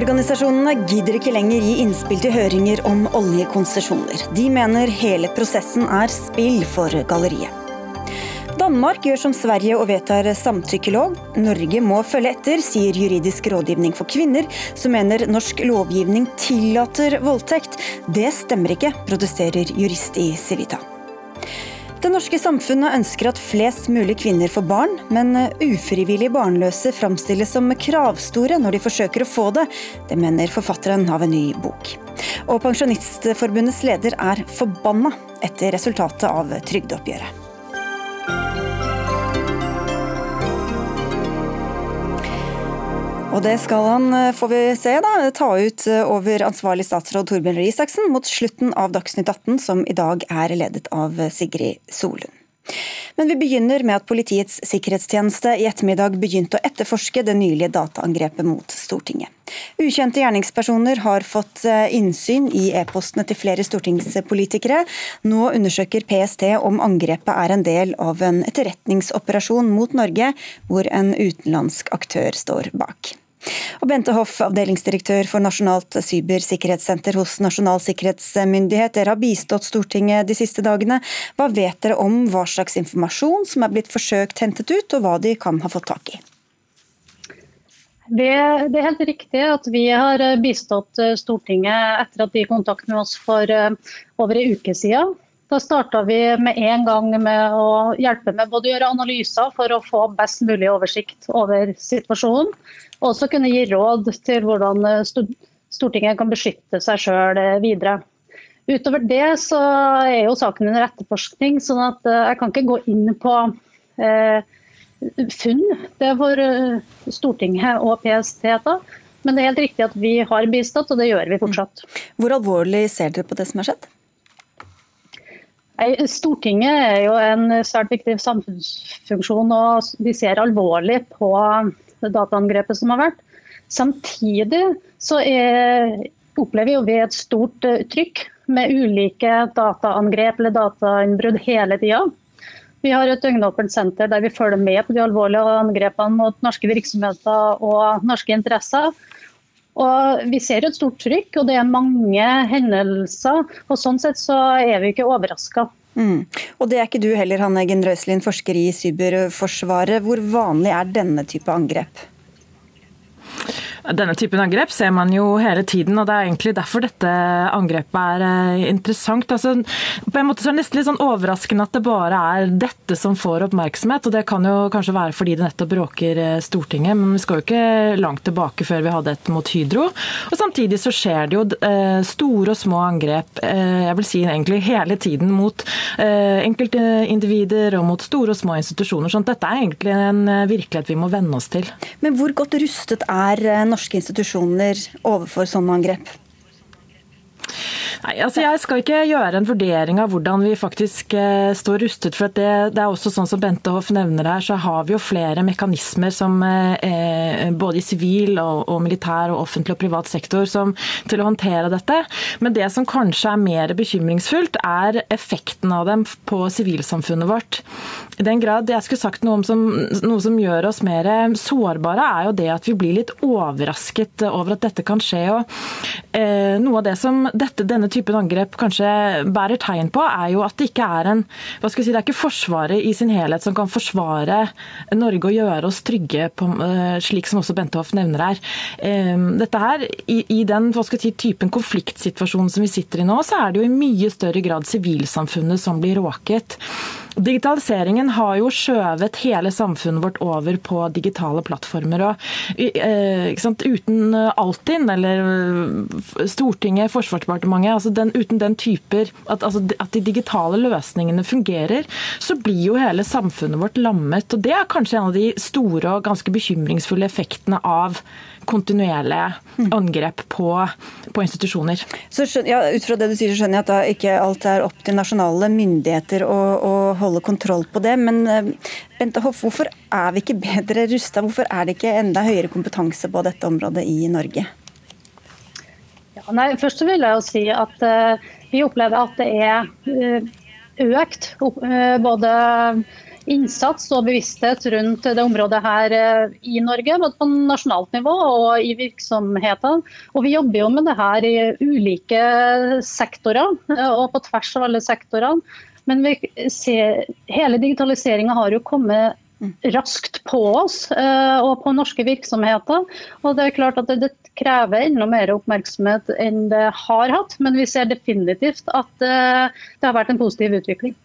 Miljøorganisasjonene gidder ikke lenger gi innspill til høringer om oljekonsesjoner. De mener hele prosessen er spill for galleriet. Danmark gjør som Sverige og vedtar samtykkelov. Norge må følge etter, sier Juridisk rådgivning for kvinner, som mener norsk lovgivning tillater voldtekt. Det stemmer ikke, protesterer jurist i Civita. Det norske samfunnet ønsker at flest mulig kvinner får barn, men ufrivillig barnløse framstilles som kravstore når de forsøker å få det. Det mener forfatteren av en ny bok. Og Pensjonistforbundets leder er forbanna etter resultatet av trygdeoppgjøret. Og det skal han, eh, får vi se, da, ta ut eh, over ansvarlig statsråd Torbjørn Røe Isaksen mot slutten av Dagsnytt 18, som i dag er ledet av Sigrid Solund. Men vi begynner med at Politiets sikkerhetstjeneste i ettermiddag begynte å etterforske det nylige dataangrepet mot Stortinget. Ukjente gjerningspersoner har fått eh, innsyn i e-postene til flere stortingspolitikere. Nå undersøker PST om angrepet er en del av en etterretningsoperasjon mot Norge, hvor en utenlandsk aktør står bak. Og Bente Hoff, avdelingsdirektør for Nasjonalt cybersikkerhetssenter hos Nasjonal sikkerhetsmyndighet. Dere har bistått Stortinget de siste dagene. Hva vet dere om hva slags informasjon som er blitt forsøkt hentet ut, og hva de kan ha fått tak i? Det, det, er helt riktig at vi har bistått Stortinget etter at de kontaktet med oss for eh, over en uke siden. Da starta vi med en gang med å hjelpe med både å gjøre analyser for å få best mulig oversikt over situasjonen, og også kunne gi råd til hvordan eh, Stortinget kan beskytte seg sjøl eh, videre. Utover det så er jo saken under etterforskning, sånn at eh, jeg kan ikke gå inn på eh, funn. Det får Stortinget og PST. ta. Men det er helt riktig at vi har bistått, og det gjør vi fortsatt. Hvor alvorlig ser dere på det som har skjedd? Stortinget er jo en svært viktig samfunnsfunksjon, og vi ser alvorlig på dataangrepet som har vært. Samtidig så er, opplever vi et stort eh, trykk med ulike dataangrep eller datainnbrudd hele tida. Vi har et døgnåpent senter der vi følger med på de alvorlige angrepene mot norske virksomheter og norske interesser. Og Vi ser et stort trykk, og det er mange hendelser. og Sånn sett så er vi ikke overraska. Mm. Og det er ikke du heller, Hanne Eggen Røiselin, forsker i Cyberforsvaret. Hvor vanlig er denne type angrep? Denne typen angrep ser man jo hele tiden, og det er egentlig derfor dette angrepet er eh, interessant. Altså, på en måte så er det nesten litt sånn overraskende at det bare er dette som får oppmerksomhet. og Det kan jo kanskje være fordi det nettopp bråker eh, Stortinget, men vi skal jo ikke langt tilbake før vi hadde et mot Hydro. Og Samtidig så skjer det jo eh, store og små angrep, jeg vil si egentlig hele tiden, mot enkeltindivider og mot store og små institusjoner. sånn dette er egentlig en virkelighet vi må venne oss til. Men hvor godt rustet er norske institusjoner overfor sånne angrep? Nei, altså Jeg skal ikke gjøre en vurdering av hvordan vi faktisk eh, står rustet. for det, det, er også sånn som Bente Hoff nevner her, så har vi jo flere mekanismer som eh, både i sivil og, og, militær og offentlig og privat sektor som, til å håndtere dette. Men det som kanskje er mer bekymringsfullt, er effekten av dem på sivilsamfunnet vårt. I den grad jeg skulle sagt noe, om som, noe som gjør oss mer sårbare, er jo det at vi blir litt overrasket over at dette kan skje. og eh, Noe av det som dette, denne typen angrep kanskje bærer tegn på, er jo at det ikke er en hva skal jeg si, Det er ikke Forsvaret i sin helhet som kan forsvare Norge og gjøre oss trygge, på, eh, slik som også Bente Hoff nevner her. Ehm, dette her, i, i den hva skal jeg si, typen konfliktsituasjonen som vi sitter i nå, så er det jo i mye større grad sivilsamfunnet som blir råket. Digitaliseringen har jo skjøvet hele samfunnet vårt over på digitale plattformer. og sant, Uten Altinn eller Stortinget, Forsvarsdepartementet, altså den, uten den typer at, altså, at, de digitale løsningene fungerer, så blir jo hele samfunnet vårt lammet. og Det er kanskje en av de store og ganske bekymringsfulle effektene av kontinuerlige angrep på, på institusjoner. Så, ja, ut fra det du sier, så skjønner jeg at da ikke alt er opp til nasjonale myndigheter å, å holde kontroll på det. Men eh, Bente Hoff, hvorfor er vi ikke bedre rusta? Hvorfor er det ikke enda høyere kompetanse på dette området i Norge? Ja, nei, først vil jeg jo si at uh, vi opplever at det er uh, økt. Uh, både innsats og bevissthet rundt det området her eh, i Norge, både på nasjonalt nivå og i virksomhetene. Og vi jobber jo med det her i ulike sektorer og på tvers av alle sektorene. Men ser, hele digitaliseringa har jo kommet raskt på oss og på norske virksomheter. Og det er klart at det, krever enda mer oppmerksomhet enn det har hatt. Men vi ser definitivt at eh, det har vært en positiv utvikling.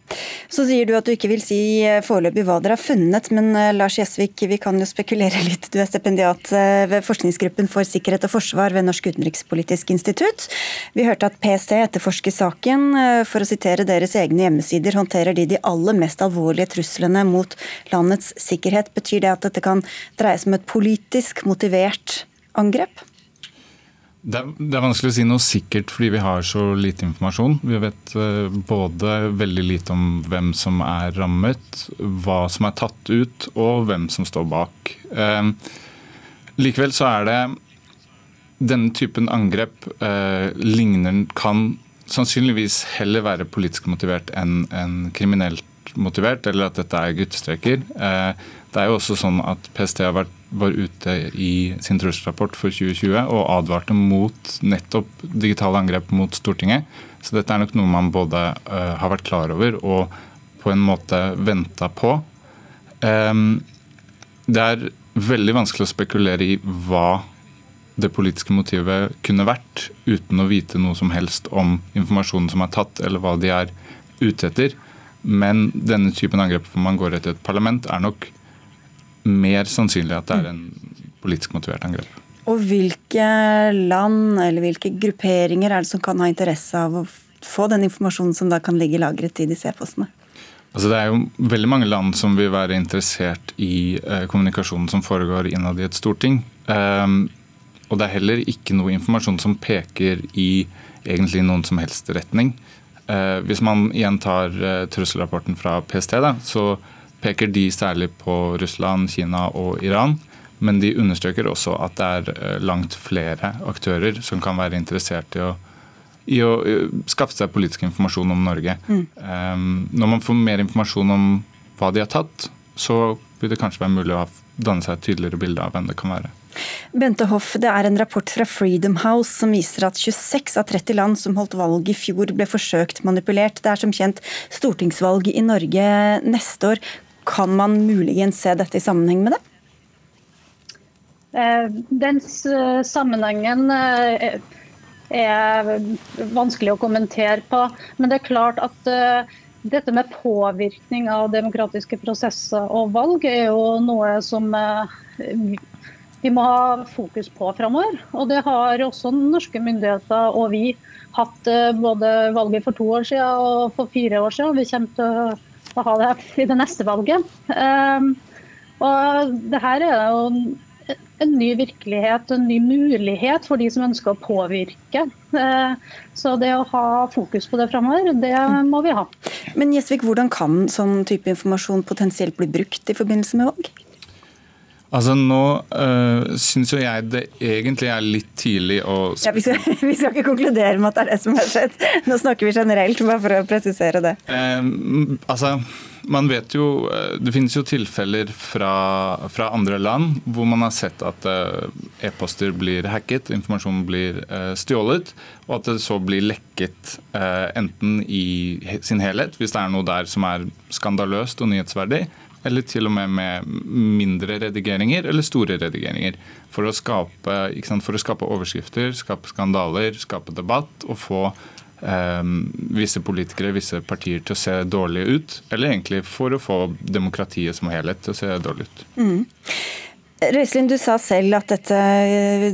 Så sier du at du ikke vil si eh, foreløpig hva dere har funnet, men eh, Lars Gjesvik, vi kan jo spekulere litt. Du er stipendiat ved Forskningsgruppen for sikkerhet og forsvar ved Norsk utenrikspolitisk institutt. Vi hørte at PST etterforsker saken. For å sitere deres egne hjemmesider, håndterer de de aller mest alvorlige truslene mot landets sikkerhet. Betyr det at dette kan dreies om et politisk motivert angrep? Det er, det er, vanskelig å si noe sikkert fordi vi har så lite informasjon. Vi vet uh, både veldig lite om hvem som er rammet, hva som er tatt ut og hvem som står bak. Eh, likevel så er det denne typen angrep eh, ligner, kan sannsynligvis heller være politisk motivert enn en kriminelt motivert, eller at dette er guttestreker. det er jo også sånn at PST har vært var ute i sin trusselrapport for 2020 og advarte mot nettopp digitale angrep mot Stortinget. Så dette er nok noe man både uh, har vært klar over og på en måte venta på. Um, det er veldig vanskelig å spekulere i hva det politiske motivet kunne vært, uten å vite noe som helst om informasjonen som er tatt, eller hva de er ute etter. Men denne typen angrep hvor man går etter et parlament, er nok mer sannsynlig at det er en politisk motivert angrep. Og hvilke land eller hvilke grupperinger er det som kan ha interesse av å få den informasjonen som da kan ligge lagret i disse e-postene? Altså det er jo veldig mange land som vil være interessert i eh, kommunikasjonen som foregår innad i et storting. Um, og det er heller ikke noe informasjon som peker i egentlig noen som helst retning. Uh, hvis man igjen tar uh, trusselrapporten fra PST, da, så peker de særlig på Russland, Kina og Iran. Men de understreker også at det er eh, langt flere aktører som kan være interessert i å, i å eh, skaffe seg politisk informasjon om Norge. Mm. Um, når man får mer informasjon om hva de har tatt, så vil det kanskje være mulig å danne seg et tydeligere bilde av hvem det kan være. Bente Hoff, det er en rapport fra Freedom House som viser at 26 av 30 land som holdt valg i fjor, ble forsøkt manipulert. Det er som kjent stortingsvalg i Norge neste år. Kan man muligens se dette i sammenheng med det? Eh, den sammenhengen eh, er vanskelig å kommentere på. Men det er klart at eh, dette med påvirkning av demokratiske prosesser og valg er jo noe som vi må ha fokus på framover. Og det har også norske myndigheter og vi hatt både valget for to år siden og for fire år siden. Vi kommer til å ha det i det neste valget. Um, og det her er jo en ny virkelighet, en ny mulighet for de som ønsker å påvirke. Uh, så det å ha fokus på det framover, det må vi ha. Men Gjesvik, hvordan kan sånn type informasjon potensielt bli brukt i forbindelse med valg? Altså Nå øh, eh, syns jo jeg det egentlig er litt tidlig å ja, vi, skal, vi, skal, ikke konkludere med at det er det som har skjedd. Nå snakker vi generelt, bare for å presisere det. Eh, altså, man vet jo, eh, Det finnes jo tilfeller fra, fra andre land hvor man har sett at uh, e-poster blir hacket, informasjon blir uh, stjålet, og at det så blir lekket uh, enten i sin helhet, hvis det er noe der som er skandaløst og nyhetsverdig, eller til og med med mindre redigeringer eller store redigeringer. For å skape, for å skape overskrifter, skape skandaler, skape debatt og få eh, visse politikere, visse partier til å se dårlige ut. Eller egentlig for å få demokratiet som helhet til å se dårlig ut. Mm. Røiselin, du sa selv at dette,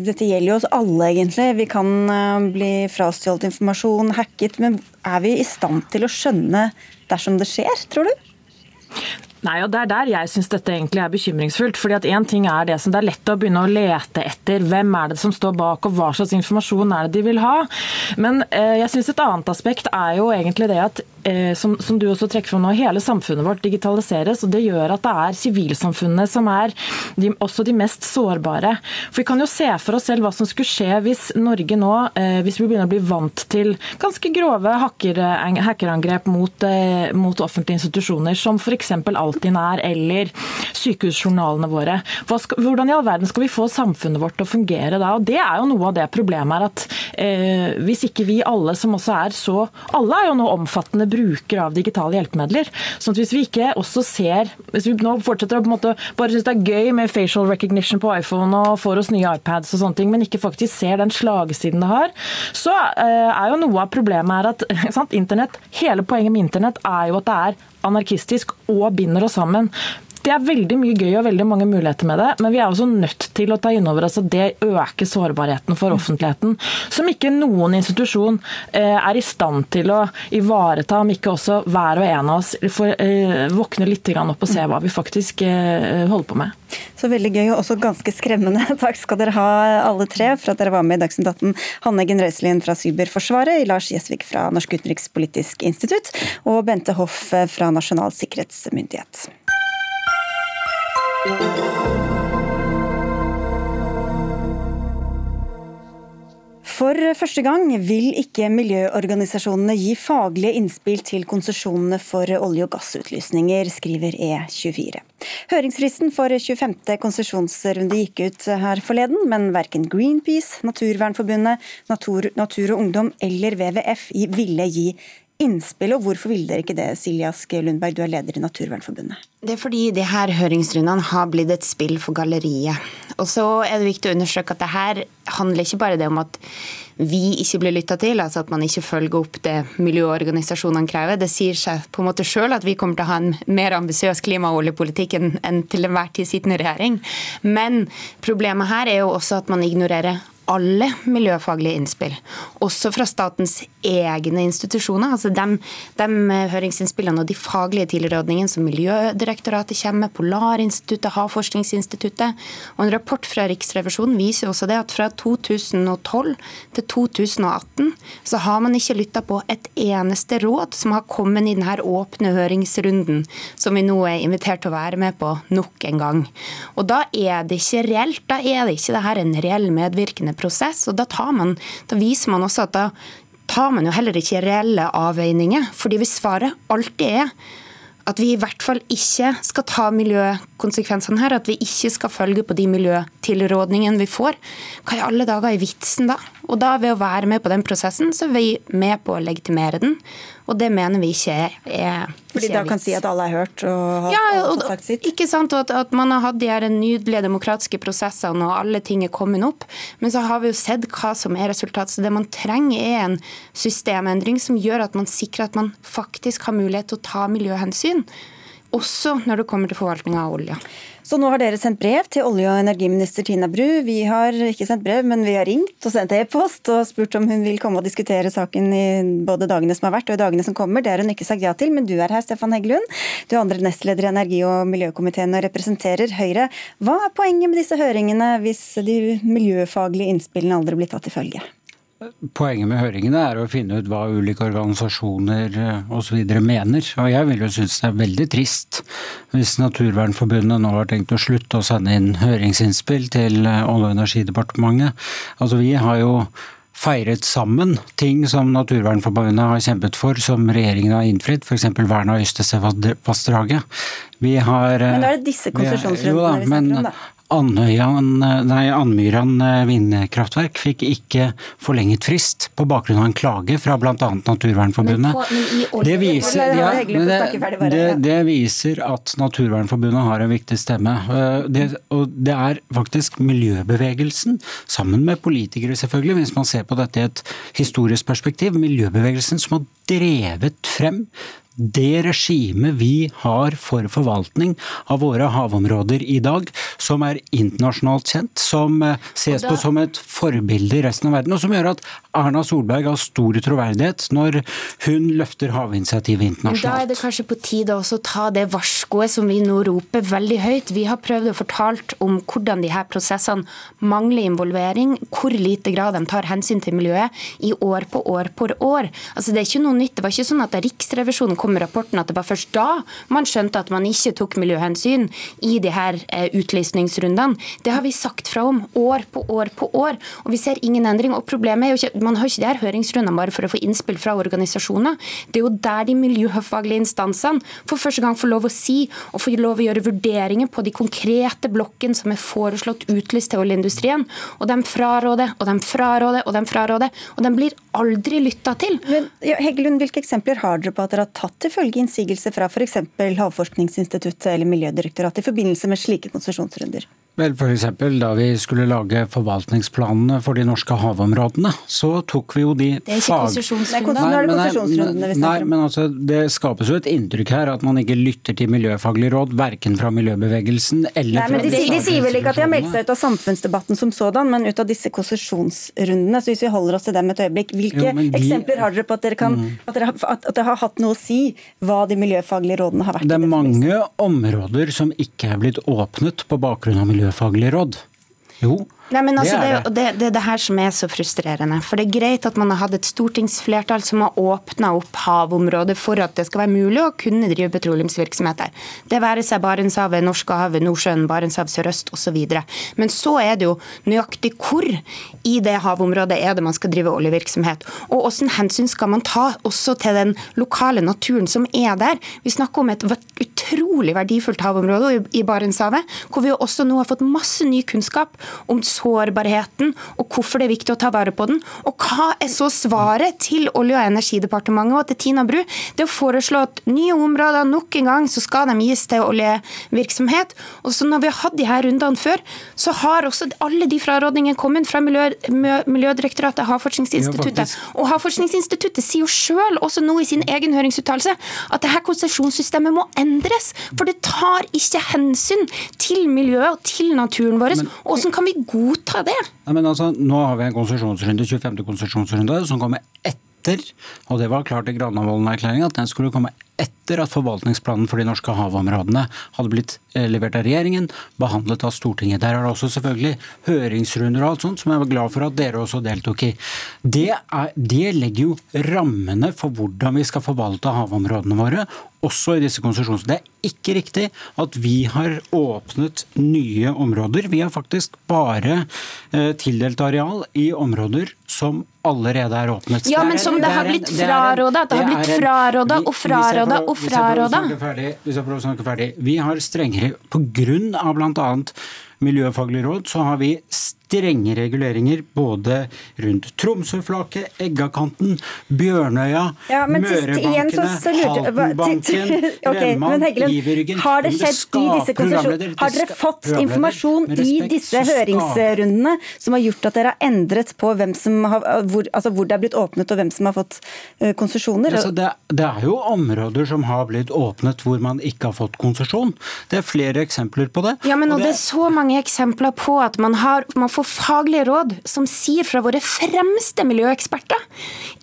dette, gjelder jo oss alle, egentlig. Vi kan eh, bli frastjålet informasjon, hacket. Men er vi i stand til å skjønne dersom det skjer, tror du? Nei, og Det er der jeg syns dette egentlig er bekymringsfullt. fordi at en ting er Det som det er lett å begynne å lete etter. Hvem er det som står bak, og hva slags informasjon er det de vil ha? Men eh, jeg syns et annet aspekt er jo egentlig det at eh, som, som, du også trekker fram nå, hele samfunnet vårt digitaliseres. og Det gjør at det er sivilsamfunnet som er de, også de mest sårbare. For Vi kan jo se for oss selv hva som skulle skje hvis Norge nå, eh, hvis vi begynner å bli vant til ganske grove hacker, hackerangrep mot, eh, mot, offentlige institusjoner, som f.eks. Altinn er, eller sykehusjournalene våre. Skal, hvordan i all verden skal vi få samfunnet vårt til å fungere da? Og Det er jo noe av det problemet er at eh, hvis ikke vi alle som også er så Alle er jo nå omfattende brukere av digitale hjelpemidler. sånn at hvis vi ikke også ser Hvis vi nå fortsetter å på en måte bare synes det er gøy med facial recognition på iPhone og får oss nye iPads og sånne ting, men ikke faktisk ser den slagesiden det har, så eh, er jo noe av problemet her at sant, internett, hele poenget med internett er jo at det er anarkistisk og binder oss sammen. Det er veldig mye gøy og veldig mange muligheter med det, men vi er også nødt til å ta inn over oss at det øker sårbarheten for offentligheten, som ikke noen institusjon eh, er i stand til å ivareta, om ikke også hver og en av oss får eh, våkne litt opp og se hva vi faktisk eh, holder på med. Så veldig gøy og også ganske skremmende. Takk skal dere ha alle tre for at dere var med i Dagsnytt 18. Hanne Eggen Røiselien fra Cyberforsvaret, Lars Gjesvik fra Norsk utenrikspolitisk institutt og Bente Hoff fra Nasjonal sikkerhetsmyndighet. For første gang vil ikke miljøorganisasjonene gi faglige innspill til konsesjonene for olje- og gassutlysninger, skriver E24. Høringsfristen for 25. konsesjonsrunde gikk ut her forleden, men verken Greenpeace, Naturvernforbundet, Natur, Natur og Ungdom eller WWF ville gi innspill, og hvorfor ville dere ikke det, Silje Ask Lundberg, du er leder i Naturvernforbundet? Det er fordi de her høringsrundene har blitt et spill for galleriet. Og så er det viktig å understreke at det her handler ikke bare om at vi ikke blir lytta til, altså at man ikke følger opp det miljøorganisasjonene krever. Det sier seg på en måte sjøl at vi kommer til å ha en mer ambisiøs klima- og oljepolitikk enn til enhver tid sittende regjering. Men problemet her er jo også at man ignorerer alle miljøfaglige innspill, også fra statens egne institusjoner. altså De, de høringsinnspillene og de faglige tilrådningene som Miljødirektoratet kommer med, Polarinstituttet, Havforskningsinstituttet. Og En rapport fra Riksrevisjonen viser også det at fra 2012 til 2018 så har man ikke lytta på et eneste råd som har kommet i denne åpne høringsrunden, som vi nå er invitert til å være med på nok en gang. Og Da er det ikke reelt, da er det ikke det her en reell medvirkende prosess. og Da, man, da viser man også at da tar man jo heller ikke reelle avveininger. fordi hvis svaret alltid er at vi i hvert fall ikke skal ta miljøkonsekvensene her, at vi ikke skal følge på de miljøtilrådningene vi får. Hva i alle dager er vitsen da? Og da Ved å være med på den prosessen, så er vi med på å legitimere den. Og det mener vi ikke er, er Fordi da kan si at alle er hørt og har ja, og, sagt sitt? Ikke sant, og at, at man har hatt de her nydelige demokratiske prosessene og alle ting er kommet opp. Men så har vi jo sett hva som er resultatet. Så det man trenger er en systemendring som gjør at man sikrer at man faktisk har mulighet til å ta miljøhensyn. Også når det kommer til forvaltning av olje. Så nå har dere sendt brev til olje- og energiminister Tina Bru. Vi har ikke sendt brev, men vi har ringt og sendt e-post og spurt om hun vil komme og diskutere saken i både dagene som har vært og i dagene som kommer. Det har hun ikke sagt ja til, men du er her, Stefan Heggelund. Du er andre nestleder i energi- og miljøkomiteen og representerer Høyre. Hva er poenget med disse høringene hvis de miljøfaglige innspillene aldri blir tatt til følge? Poenget med høringene er å finne ut hva ulike organisasjoner eh, osv. mener. Og jeg vil jo synes det er veldig trist hvis Naturvernforbundet nå har tenkt å slutte å sende inn høringsinnspill til eh, Olje- og energidepartementet. Altså vi har jo feiret sammen ting som Naturvernforbundet har kjempet for, som regjeringen har innfridd, f.eks. vern av Øystesevassdraget. Vi har Men da er det disse konsesjonsrundene vi snakker om, da? Andmyran eh, vindkraftverk fikk ikke forlenget frist på bakgrunn av en klage fra bl.a. Naturvernforbundet. Det viser, ja, det, det, det viser, at Naturvernforbundet har en viktig stemme. Eh, det, og det er faktisk miljøbevegelsen, sammen med politikere selvfølgelig, hvis man ser på dette i et historisk perspektiv, miljøbevegelsen som har drevet frem det regimet vi har for forvaltning av våre havområder i dag, som er internasjonalt kjent, som eh, ses på som et forbilde i resten av verden, og som gjør at Erna Solberg har stor troverdighet når hun løfter havinitiativet internasjonalt. Da er det kanskje på tide også å ta det varskoet som vi nå roper veldig høyt. Vi har prøvd å fortalt om hvordan de her prosessene mangler involvering, hvor lite grad de tar hensyn til miljøet, i år på år på år. Altså Det er ikke noe nytt. Det var ikke sånn at da Riksrevisjonen kom med rapporten at det var først da man skjønte at man ikke tok miljøhensyn i de her eh, utlysningsrundene. Det har vi sagt fra om år på år på år, og vi ser ingen endring. Og problemet er jo ikke, Man har ikke de her høringsrundene bare for å få innspill fra organisasjoner. Det er jo der de miljøfaglige instansene for første gang får lov å si og får lov å gjøre vurderinger på de konkrete blokkene som er foreslått utlyst til oljeindustrien. Og de fraråder og de fraråder og de fraråder, og de blir aldri lytta til. Men, ja, Heggelund, Hvilke eksempler har dere på at dere har tatt til følge innsigelse fra f.eks. Havforskningsinstituttet eller Miljødirektoratet i forbindelse med slike konsesjonsrunder? Vel, F.eks. da vi skulle lage forvaltningsplanene for de norske havområdene, så tok vi jo de Det er ikke konsesjonsrundene. Nei, det konsesjonsrundene vi Nei, men altså, det skapes jo et inntrykk her at man ikke lytter til miljøfaglige råd, verken fra miljøbevegelsen eller Nei, men de, de, de sier vel ikke at de har meldt seg ut av samfunnsdebatten som sådan, men ut av disse konsesjonsrundene. Så hvis vi holder oss til dem et øyeblikk, hvilke jo, de, eksempler har dere på at dere, kan, mm. at, dere, at, at det har hatt noe å si hva de miljøfaglige rådene har vært? Det er mange områder som ikke er blitt åpnet på bakgrunn av miljø miljøfaglig råd? Jo, Nei, men altså, det, er det. Det, det, det her som er så frustrerende. For det er greit at man har hatt et stortingsflertall som har åpna opp havområdet for at det skal være mulig å kunne drive petroleumsvirksomhet der. Det være seg Barentshavet, Norskehavet, Nordsjøen, Barentshavet sørøst osv. Men så er det jo nøyaktig hvor i det havområdet er det man skal drive oljevirksomhet. Og hvordan hensyn skal man ta også til den lokale naturen som er der. Vi snakker om et utrolig verdifullt havområde i Barentshavet, hvor vi også nå har fått masse ny kunnskap om sårbarheten, og hvorfor det er viktig å ta vare på den. Og hva er så svaret til Olje- og energidepartementet og til Tina Bru? Det å foreslå at nye områder nok en gang så skal de gis til oljevirksomhet. Og så når vi har hatt de her rundene før, så har også alle de frarådningene kommet fra Miljø, Miljødirektoratet, Havforskningsinstituttet. Og Havforskningsinstituttet sier jo sjøl, også nå i sin egen høringsuttalelse, at det her konsesjonssystemet må endres. For det tar ikke hensyn til miljøet og til naturen vår. Og hvordan kan vi godta godta det. Nei, men altså, nå har vi en konsesjonsrunde, 25. konsesjonsrunde som kommer etter, og det var klart i Granavolden-erklæringa at den skulle komme etter at forvaltningsplanen for de norske havområdene hadde blitt eh, levert av regjeringen, behandlet av Stortinget. Der er det også selvfølgelig høringsrunder og alt sånt, som jeg var glad for at dere også deltok i. Det, er, det legger jo rammene for hvordan vi skal forvalte havområdene våre, også i disse konsesjonene. Det er ikke riktig at vi har åpnet nye områder. Vi har faktisk bare eh, tildelt areal i områder som allerede er åpnet. Ja, men som det, det har blitt fraråda. Det, har blitt fraråda og fraråda og fraråda. Hvis jeg prøver å snakke ferdig. Vi har strengere på grunn av bl.a. Miljøfaglig råd, så har vi strenge reguleringer både rundt Tromsøflaket, Eggakanten, Bjørnøya, ja, Mørebankene, Haltenbanken, okay, Remman, Iverryggen Har det skjedd i disse konsesjonene? Har dere fått informasjon i disse høringsrundene som har gjort at dere har endret på hvem som har, hvor, altså hvor det er blitt åpnet og hvem som har fått uh, konsesjoner? Altså det, det, er jo områder som har blitt åpnet hvor man ikke har fått konsesjon. Det er flere eksempler på det. Ja, men og det, det er så mange eksempler på at man, har, man får få faglige råd som sier fra våre fremste miljøeksperter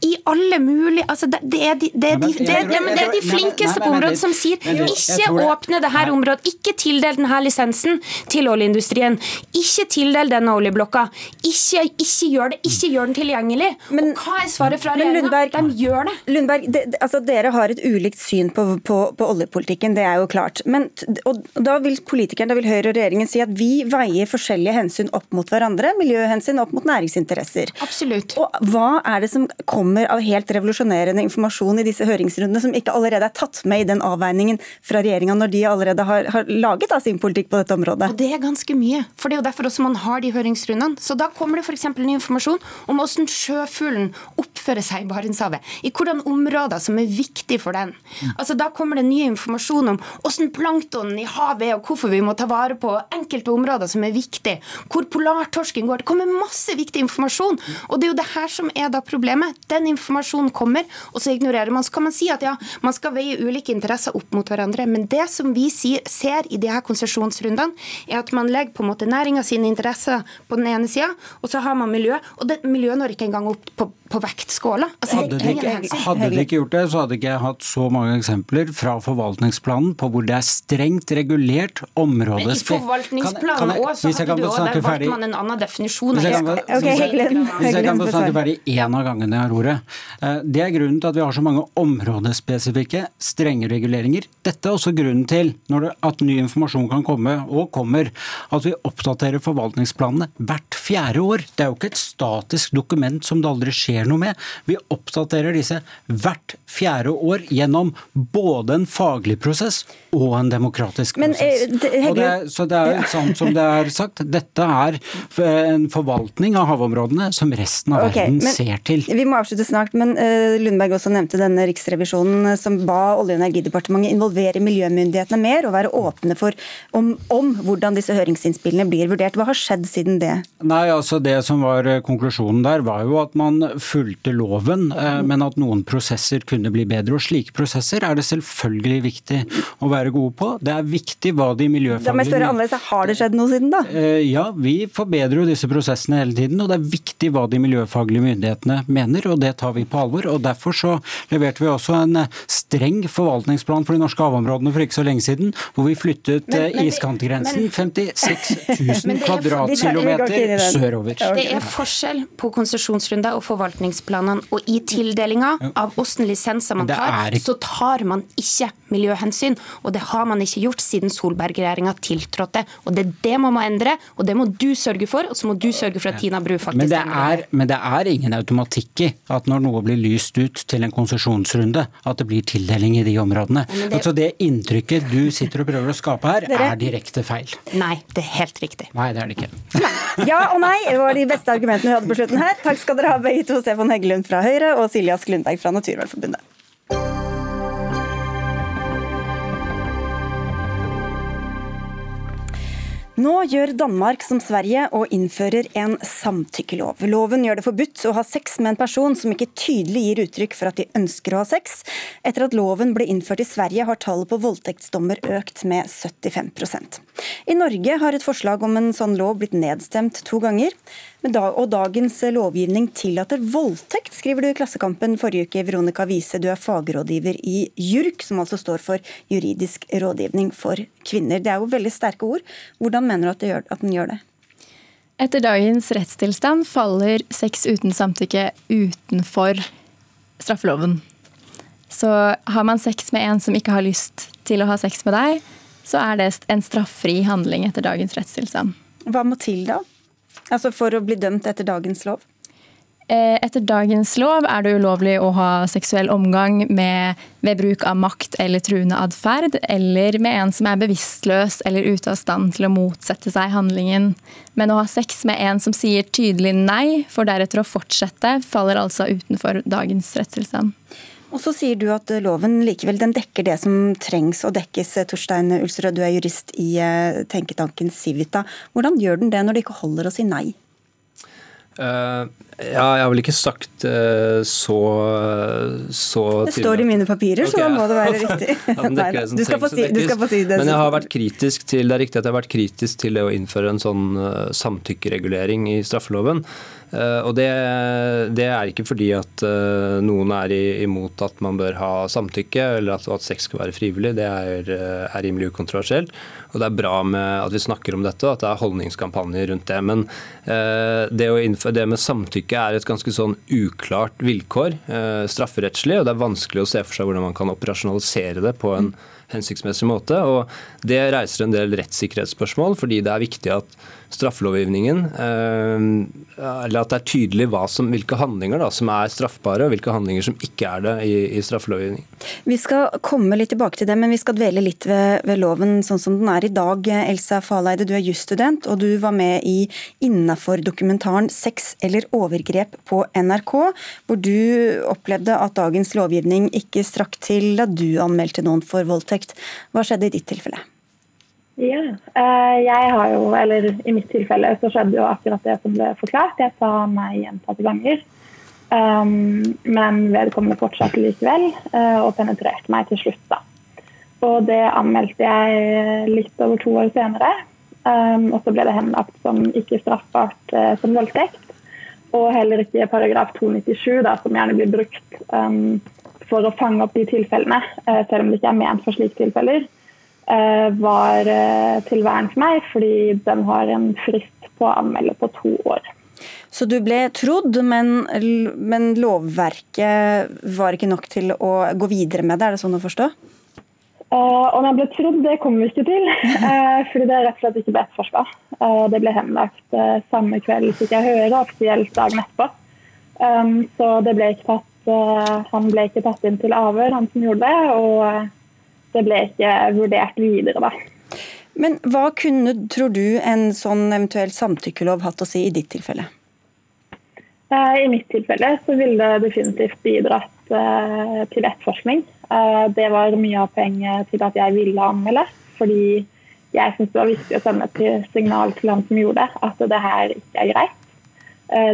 i alle mulige altså det, det, er de, det, er de, det, er de flinkeste på området som sier ikke åpne det her området, ikke tildel denne lisensen til oljeindustrien, ikke tildel denne oljeblokka, ikke, ikke gjør det, ikke gjør den tilgjengelig. Men, og hva er svaret fra regjeringa? De gjør det. Lundberg, altså dere har et ulikt syn på, på, på, oljepolitikken, det er jo klart. Men, og, da vil politikeren, da vil Høyre og regjeringen si at vi veier forskjellige hensyn opp mot hverandre hverandre, miljøhensyn opp mot næringsinteresser. Absolutt. Og Hva er det som kommer av helt revolusjonerende informasjon i disse høringsrundene som ikke allerede er tatt med i den avveiningen fra regjeringa når de allerede har, har laget da, sin politikk på dette området? Og Det er ganske mye. for Det er jo derfor også man har de høringsrundene. Så Da kommer det f.eks. ny informasjon om hvordan sjøfuglen oppfører seg i Barentshavet. I hvordan områder som er viktige for den. Altså Da kommer det ny informasjon om hvordan planktonen i havet er, og hvorfor vi må ta vare på enkelte områder som er viktige. Hvor polartorsken går. Det kommer masse viktig informasjon. Og det er jo det her som er da problemet. Den informasjonen kommer, og så ignorerer man. Så kan man si at ja, man skal veie ulike interesser opp mot hverandre. Men det som vi ser i de her konsesjonsrundene, er at man legger på en måte næringa sine interesser på den ene sida, og så har man miljø. Og det, miljø når ikke engang opp på, på vektskåla. Altså, hadde, de ikke, hadde de ikke gjort det, så hadde ikke jeg hatt så mange eksempler fra forvaltningsplanen på hvor det er strengt regulert område Men i forvaltningsplanen òg, så hadde du òg der valgte man en annen definisjon. Hvis jeg kan, hvis jeg kan få snakke ferdig én av gangene jeg har ordet. Eh, det er grunnen til at vi har så mange områdespesifikke, strenge reguleringer. Dette er også grunnen til det, at ny informasjon kan komme, og kommer, at vi oppdaterer forvaltningsplanene hvert fjerde år. Det er jo ikke et statisk dokument som det aldri skjer noe med. Vi oppdaterer disse hvert fjerde år gjennom både en faglig prosess og en demokratisk prosess. Men, eh, det, så det er sant som det er sagt, dette er en forvaltning av havområdene som resten av okay, verden ser til. Vi må avslutte snart, men uh, Lundberg også nevnte denne riksrevisjonen som ba Olje- og energidepartementet involvere miljømyndighetene mer og være åpne for om, om, hvordan disse høringsinnspillene blir vurdert. Hva har skjedd siden det? Nei, altså Det som var eh, konklusjonen der, var jo at man fulgte loven, uh, men at noen prosesser kunne bli bedre. Og slike prosesser er det selvfølgelig viktig å være gode på. Det er viktig hva de miljøfaglige Da må jeg spørre annerledes, Har det skjedd noe siden da? Uh, ja, vi forbedrer jo disse prosessene hele tiden. og det er viktig hva de miljøfaglige myndighetene mener, og det tar vi på alvor. og Derfor så leverte vi også en streng forvaltningsplan for de norske havområdene for ikke så lenge siden, hvor vi flyttet men, men, iskantgrensen iskantgrensen 56 000 kvadratkilometer sørover. Det er forskjell på konsesjonsrunder og forvaltningsplanene, og i tildelinga av åssen lisenser man tar, så tar man ikke miljøhensyn. Og det har man ikke gjort siden Solberg-regjeringa tiltrådte. Og det er det man må endre, og det må du sørge for, og så må du sørge for at Tina Bru faktisk men det er, men det er ingen automatikk i at når noe blir lyst ut til en konsesjonsrunde, at det blir tildeling i de områdene. Det... Altså det inntrykket du sitter og prøver å skape her, Dere... er direkte feil. Nei, det er helt riktig. Nei, det er det ikke. Ja og nei det var de beste argumentene vi hadde på slutten her. Takk skal dere ha begge to, Stefan Heggelund fra Høyre og Silje Ask Lundberg fra Naturvernforbundet. Nå gjør Danmark som Sverige og innfører en samtykkelov. Loven gjør det forbudt å ha sex med en person som ikke tydelig gir uttrykk for at de ønsker å ha sex. Etter at loven ble innført i Sverige, har tallet på voldtektsdommer økt med 75% I Norge har et forslag om en sånn lov blitt nedstemt to ganger. Og dagens lovgivning tillater voldtekt, skriver du i Klassekampen forrige uke. Veronica Wiese, du er fagrådgiver i JURK, som altså står for juridisk rådgivning for kvinner. Det er jo veldig sterke ord. Hvordan mener du at, at den gjør det? Etter dagens rettstilstand faller sex uten samtykke utenfor straffeloven. Så har man sex med en som ikke har lyst til å ha sex med deg, så er det en straffri handling etter dagens rettstilstand. Hva må til da? Altså for å bli dømt etter dagens lov? Eh, etter dagens lov er det ulovlig å ha seksuell omgang med, ved bruk av makt eller truende atferd, eller med en som er bevisstløs eller ute av stand til å motsette seg handlingen. Men å ha sex med en som sier tydelig nei, for deretter å fortsette, faller altså utenfor dagens rettstilstand. Og så sier du at loven likevel den dekker det som trengs å dekkes. Torstein Ulsrød, du er jurist i eh, tenketanken Civita. Hvordan gjør den det når det ikke holder å si nei? Uh, ja, jeg har vel ikke sagt uh, så, så Det står i mine papirer, okay. så da må det være riktig. ja, Nei, du, skal si, du, skal få si, det. Men jeg har vært kritisk til det er riktig at jeg har vært kritisk til det å innføre en sånn uh, samtykkeregulering i straffeloven. Eh, og det, det, er ikke fordi at eh, noen er imot at man bør ha samtykke, eller at, at sex skal være frivillig. Det er, eh, er, rimelig ukontroversielt. Og det er bra med at vi snakker om dette, og at det er holdningskampanjer rundt det. Men det, innføre, det, med samtykke er et ganske sånn uklart vilkår strafferettslig, og det er vanskelig å se for seg hvordan man kan operasjonalisere det på en hensiktsmessig måte. og Det reiser en del rettssikkerhetsspørsmål, fordi det er viktig at straffelovgivningen eh, Eller at det er tydelig som, hvilke handlinger da, som er straffbare, og hvilke handlinger som ikke er det i, i straffelovgivningen. Vi skal komme litt tilbake til det, men vi skal dvele litt ved, ved loven sånn som den er i dag. Elsa Faleide, du er jusstudent, og du var med i Innafor-dokumentaren 'Sex eller overgrep' på NRK, hvor du opplevde at dagens lovgivning ikke strakk til da du anmeldte noen for voldtekt. Hva skjedde i ditt tilfelle? Ja, eh, jeg har jo, eller I mitt tilfelle så skjedde jo akkurat det som ble forklart. Jeg sa nei gjentatte ganger. Um, men vedkommende fortsatte likevel uh, og penetrerte meg til slutt. da. Og Det anmeldte jeg litt over to år senere. Um, og så ble det henlagt som ikke straffbart som voldtekt. Og heller ikke paragraf 297, da, som gjerne blir brukt um, for å fange opp de tilfellene, selv om det ikke er ment for slike tilfeller. Eh, var eh, til vern for meg, fordi den har en frist på å anmelde på to år. Så du ble trodd, men, men, lovverket var ikke nok til å gå videre med det, er det sånn å forstå? Uh, om jeg ble trodd, det kommer vi ikke til. Uh, fordi det er rett og slett ikke ble etterforska. Uh, det ble henlagt uh, samme kveld, fikk jeg høre, offisielt dagen etterpå. Um, så det ble ikke tatt, han ble ikke tatt inn til avhør, han som gjorde det. og det ble ikke vurdert videre, da. Men hva kunne, tror du, en sånn eventuell samtykkelov hatt å si i ditt tilfelle? Eh, I mitt tilfelle så ville det definitivt bidratt eh, til etterforskning. Eh, det var mye av poenget til at jeg ville anmelde. Fordi jeg syntes det var viktig å sende et signal til han som gjorde det, at det her ikke er greit.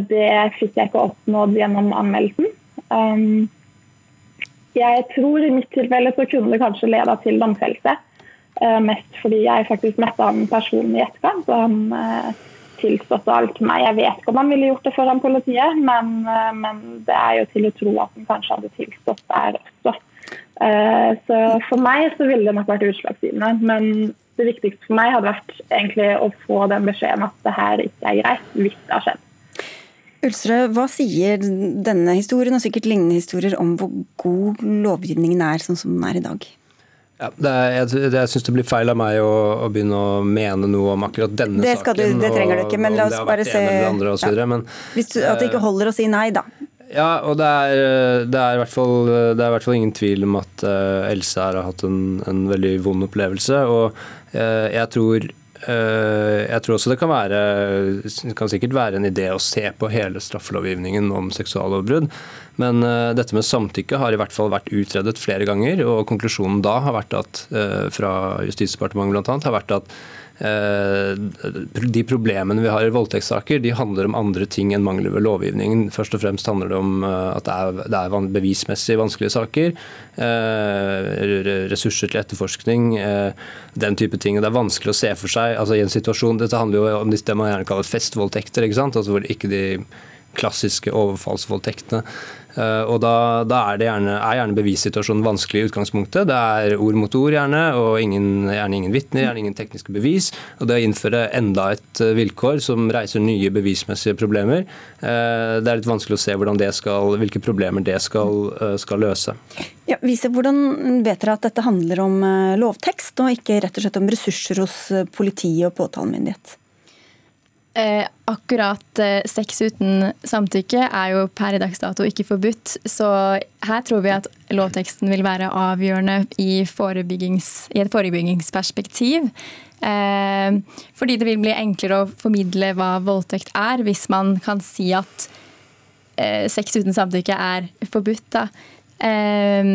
Det fikk jeg ikke oppnådd gjennom anmeldelsen. Jeg tror i mitt tilfelle så kunne det kanskje leda til domfellelse. Uh, mest fordi jeg faktisk møtte han personlig i etterkant, og han uh, tilståtte alt meg. Jeg vet ikke om han ville gjort det foran politiet, men, uh, men, det er jo til å tro at han kanskje hadde tilstått der også. så for meg så ville det nok vært utslagsgivende. Men det viktigste for meg hadde vært egentlig å få den beskjeden at det her ikke er greit, hvis det har skjedd. Ulsrød, hva sier denne historien og sikkert lignende historier om hvor god lovgivningen er sånn som den er i dag? Ja, det er, jeg jeg syns det blir feil av meg å, å, begynne å mene noe om akkurat denne det saken. Du, det trenger du ikke, men la oss bare se andre, ja. videre, men, du, At det ikke holder å si nei, da. Ja, og det er, det er, i, hvert fall, det er i hvert fall ingen tvil om at Else her har hatt en, en veldig vond opplevelse. Og jeg tror Eh, jeg tror også det kan være det kan sikkert være en idé å se på hele straffelovgivningen om seksuallovbrudd. Men uh, dette med samtykke har i hvert fall vært utredet flere ganger. Og konklusjonen da har vært at, uh, fra Justisdepartementet annet, har vært at Eh, de problemene vi har i voldtektssaker, de handler om andre ting enn mangler ved lovgivningen. Først og fremst handler det om eh, at det er, bevismessig vanskelige saker. Eh, ressurser til etterforskning, den type ting. Det er vanskelig å se for seg altså i en situasjon, Dette handler jo om det man gjerne kaller festvoldtekter, ikke sant? Altså hvor ikke de klassiske overfallsvoldtektene Eh, og da, da er, gjerne, er, gjerne, bevissituasjonen vanskelig i utgangspunktet. Det er ord mot ord, gjerne, og ingen, gjerne ingen vitner, gjerne ingen tekniske bevis. Og det å innføre enda et eh, vilkår som reiser nye bevismessige problemer, eh, det er litt vanskelig å se skal, hvilke problemer det skal, skal løse. Ja, Vise, hvordan vet dere at dette handler om lovtekst, og ikke rett og slett om ressurser hos politiet og påtalemyndighet? Eh, akkurat eh, sex uten samtykke er jo per i dags dato ikke forbudt. Så her tror vi at lovteksten vil være avgjørende i, i et forebyggingsperspektiv. Eh, fordi det vil bli enklere å formidle hva voldtekt er, hvis man kan si at eh, sex uten samtykke er forbudt. Da. Eh,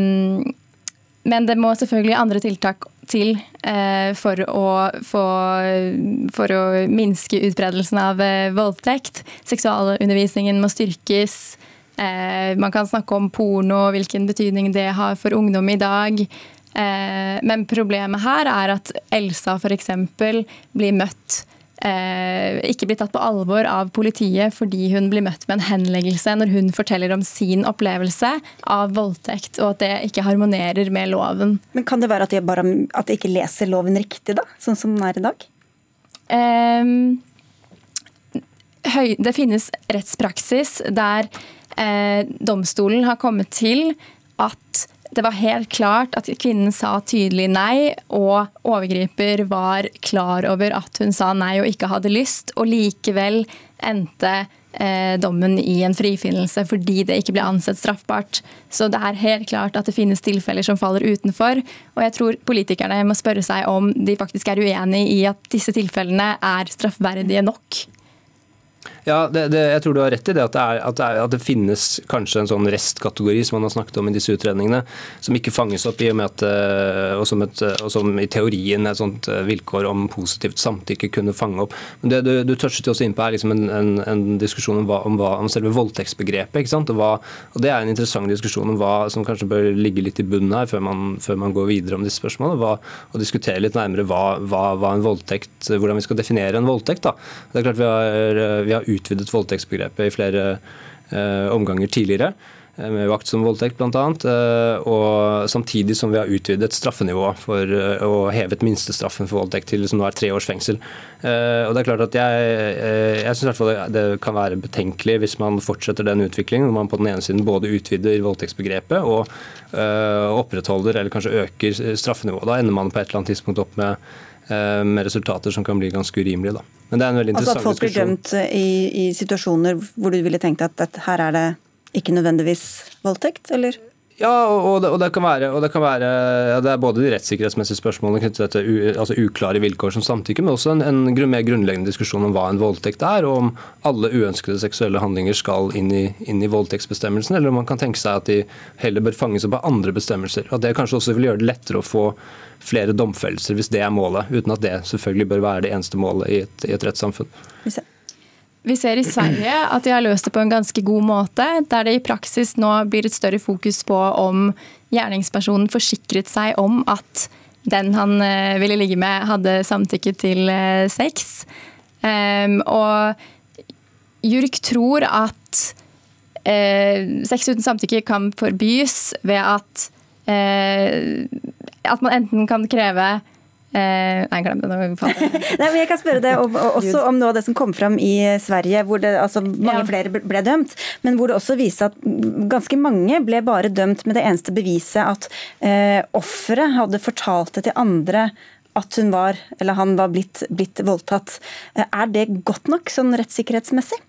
men det må selvfølgelig andre tiltak til eh, for å, for, for å minske utbredelsen av eh, voldtekt. Seksualundervisningen må styrkes. Eh, man kan snakke om porno hvilken betydning det har for ungdom i dag. Men problemet her er at Elsa f.eks. blir møtt ikke blir tatt på alvor av politiet fordi hun blir møtt med en henleggelse når hun forteller om sin opplevelse av voldtekt, og at det ikke harmonerer med loven. Men Kan det være at de, bare, at de ikke leser loven riktig, da, sånn som den er i dag? Eh, høy, det finnes rettspraksis der eh, domstolen har kommet til at det var helt klart at kvinnen sa tydelig nei, og overgriper var klar over at hun sa nei og ikke hadde lyst, og likevel endte eh, dommen i en frifinnelse fordi det ikke ble ansett straffbart. Så det er helt klart at det finnes tilfeller som faller utenfor. Og jeg tror politikerne må spørre seg om de faktisk er uenig i at disse tilfellene er straffverdige nok. Ja, det, det, jeg tror du har rett i det at det, er, at, er, at det, finnes kanskje en sånn restkategori som man har snakket om i disse utredningene, som ikke fanges opp i og med at eh, og som, et, og som i teorien et sånt eh, vilkår om positivt samtykke kunne fange opp. Men det Du, du touchet også inn på er liksom en, en, en, diskusjon om, hva, om, hva, om selve voldtektsbegrepet. ikke sant? Og, hva, og Det er en interessant diskusjon om hva som kanskje bør ligge litt i bunnen her før man, før man går videre om disse spørsmålene. Hva, og diskutere litt nærmere hva, en voldtekt, hvordan vi skal definere en voldtekt. da. Det er klart Vi har, vi har utvidet voldtektsbegrepet i flere eh, omganger tidligere med vakt som voldtekt bl.a. annet og samtidig som vi har utvidet straffenivået for å hevet minstestraffen for voldtekt til som nå er tre års fengsel. Og det er klart at Jeg, jeg syns det kan være betenkelig hvis man fortsetter den utviklingen, Når man på den ene siden både utvider voldtektsbegrepet og opprettholder eller kanskje øker straffenivået. Da ender man på et eller annet tidspunkt opp med Eh, med resultater som kan bli ganske urimelige. Da. Men det er en veldig interessant diskusjon. altså At folk blir dømt eh, i, i, situasjoner hvor du ville tenkt at, at her er det ikke nødvendigvis voldtekt, eller? Ja, og det, og det, kan være, det, kan være ja, det er både de rettssikkerhetsmessige spørsmålene knyttet til u, altså uklare vilkår som samtykke, men også en, en, mer grunnleggende diskusjon om hva en voldtekt er, og om alle uønskede seksuelle handlinger skal inn i, inn i voldtektsbestemmelsen, eller om man kan tenke seg at de heller bør fanges opp av andre bestemmelser. At det kanskje også vil gjøre det lettere å få flere domfellelser hvis det er målet, uten at det selvfølgelig bør være det eneste målet i et, i et rettssamfunn. Vi ser i Sverige at de har løst det på en ganske god måte, der det i praksis nå blir et større fokus på om gjerningspersonen forsikret seg om at den han eh, ville ligge med, hadde samtykke til eh, sex. Um, og JURK tror at uh, sex uten samtykke kan forbys ved at uh, at man enten kan kreve Eh, nei, glem det. Nei, men jeg kan spørre deg om, også om noe av det som kom fram i Sverige, hvor det, altså, mange ja. flere ble dømt, men hvor det også viste at ganske mange ble bare dømt med det eneste beviset at eh, offeret hadde fortalt det til andre at hun var, eller han var blitt, blitt voldtatt. Eh, er det godt nok sånn rettssikkerhetsmessig?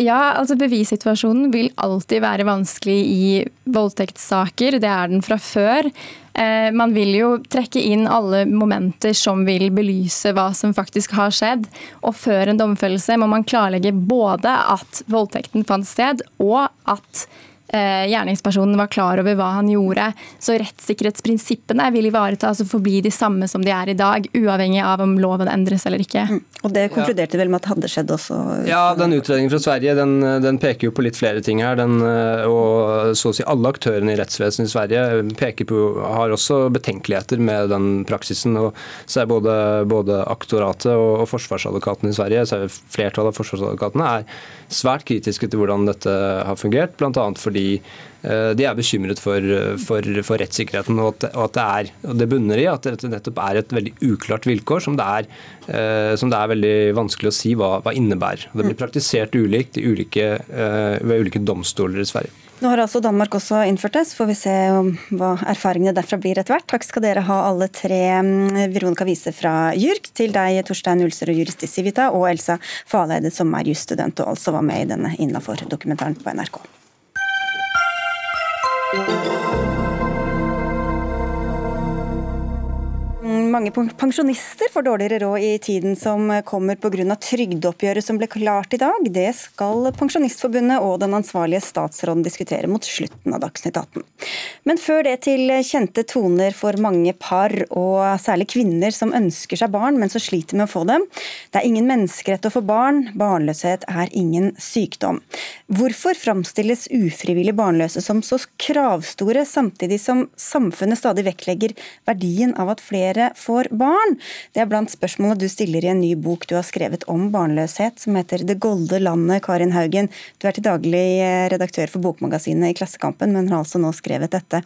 Ja, altså Bevissituasjonen vil alltid være vanskelig i voldtektssaker. Det er den fra før. Eh, man vil jo trekke inn alle momenter som vil belyse hva som faktisk har skjedd. Og før en domfellelse må man klarlegge både at voldtekten fant sted, og at gjerningspersonen var klar over hva han gjorde. Så rettssikkerhetsprinsippene vil ivaretas og forbli de samme som de er i dag, uavhengig av om loven endres eller ikke. Mm. Og Det konkluderte ja. vel med at det hadde skjedd også? Ja, den utredningen fra Sverige den, den, peker jo på litt flere ting her. Den, eh, og så å si alle aktørene i rettsvesenet i Sverige peker på, har også betenkeligheter med den praksisen. og så er Både, både aktoratet og, og forsvarsadvokaten i Sverige, så er flertallet av forsvarsadvokatene er svært kritiske til hvordan dette har fungert, bl.a. fordi eh, de er bekymret for, for, for rettssikkerheten, og at, og at, det er, og det bunner i at det nettopp er et veldig uklart vilkår som det er, eh, som det er veldig vanskelig å si hva, hva innebærer. Det blir praktisert ulikt ulike, eh, ved ulike domstoler i Sverige. Nå har altså Danmark også innført det, så får vi se hva erfaringene derfra blir etter hvert. Takk skal dere ha alle tre. Mm, Veronica Wiese fra JURK, til deg Torstein Ulser og jurist i Civita, og Elsa Faleide som er jusstudent og altså var med i denne Innafor-dokumentaren på NRK. Thank you. Mange pensjonister får dårligere råd i tiden som kommer pga. trygdeoppgjøret som ble klart i dag. Det skal Pensjonistforbundet og den ansvarlige statsråden diskutere mot slutten av Dagsnytt 18. Men før det til kjente toner for mange par, og særlig kvinner som ønsker seg barn, men som sliter med å få dem. Det er ingen menneskerett å få barn, barnløshet er ingen sykdom. Hvorfor framstilles ufrivillig barnløse som så kravstore, samtidig som samfunnet stadig vektlegger verdien av at flere får barn? Det er blant spørsmålene du stiller i en ny bok du har skrevet om barnløshet, som heter Det golde landet. Karin Haugen, du er til daglig eh, redaktør for Bokmagasinet i Klassekampen, men har altså nå skrevet dette.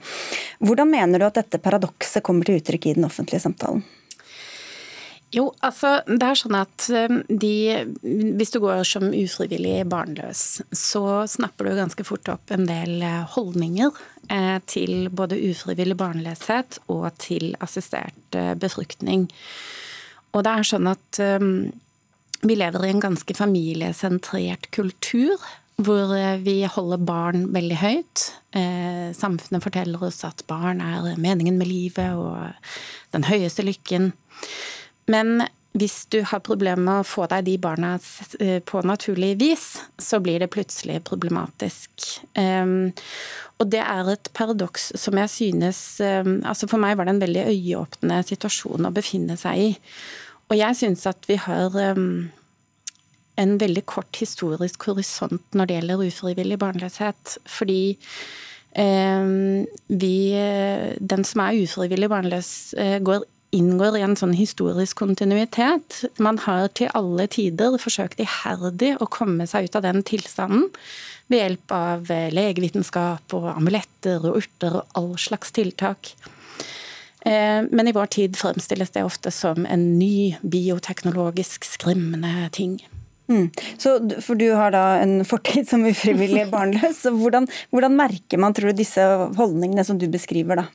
Hvordan mener du at dette paradokset kommer til uttrykk i den offentlige samtalen? Jo, altså det er sånn at um, de, Hvis du går som ufrivillig barnløs, så snapper du ganske fort opp en del eh, holdninger eh, til både ufrivillig barnløshet og til assistert eh, befruktning. Og det er sånn at vi lever i en ganske familiesentrert kultur. Hvor vi holder barn veldig høyt. samfunnet forteller oss at barn er meningen med livet og den høyeste lykken. Men hvis du har problemer med å få deg de barna eh, på naturlig vis, så blir det plutselig problematisk. Um, og det er et paradoks som jeg synes um, altså For meg var det en veldig øyeåpnende situasjon å befinne seg i. Og jeg synes at vi har um, en veldig kort historisk horisont når det gjelder ufrivillig barnløshet. Fordi vi, den som er ufrivillig barnløs, eh, går inngår i en sånn historisk kontinuitet. Man har til alle tider forsøkt iherdig å komme seg ut av den tilstanden ved hjelp av eh, legevitenskap og amuletter og urter og all slags tiltak. Eh, men i vår tid fremstilles det ofte som en ny bioteknologisk skremmende ting. Mm. Så, for du har da en fortid som ufrivillig barnløs. hvordan, hvordan merker man tror du, disse holdningene som du beskriver? da?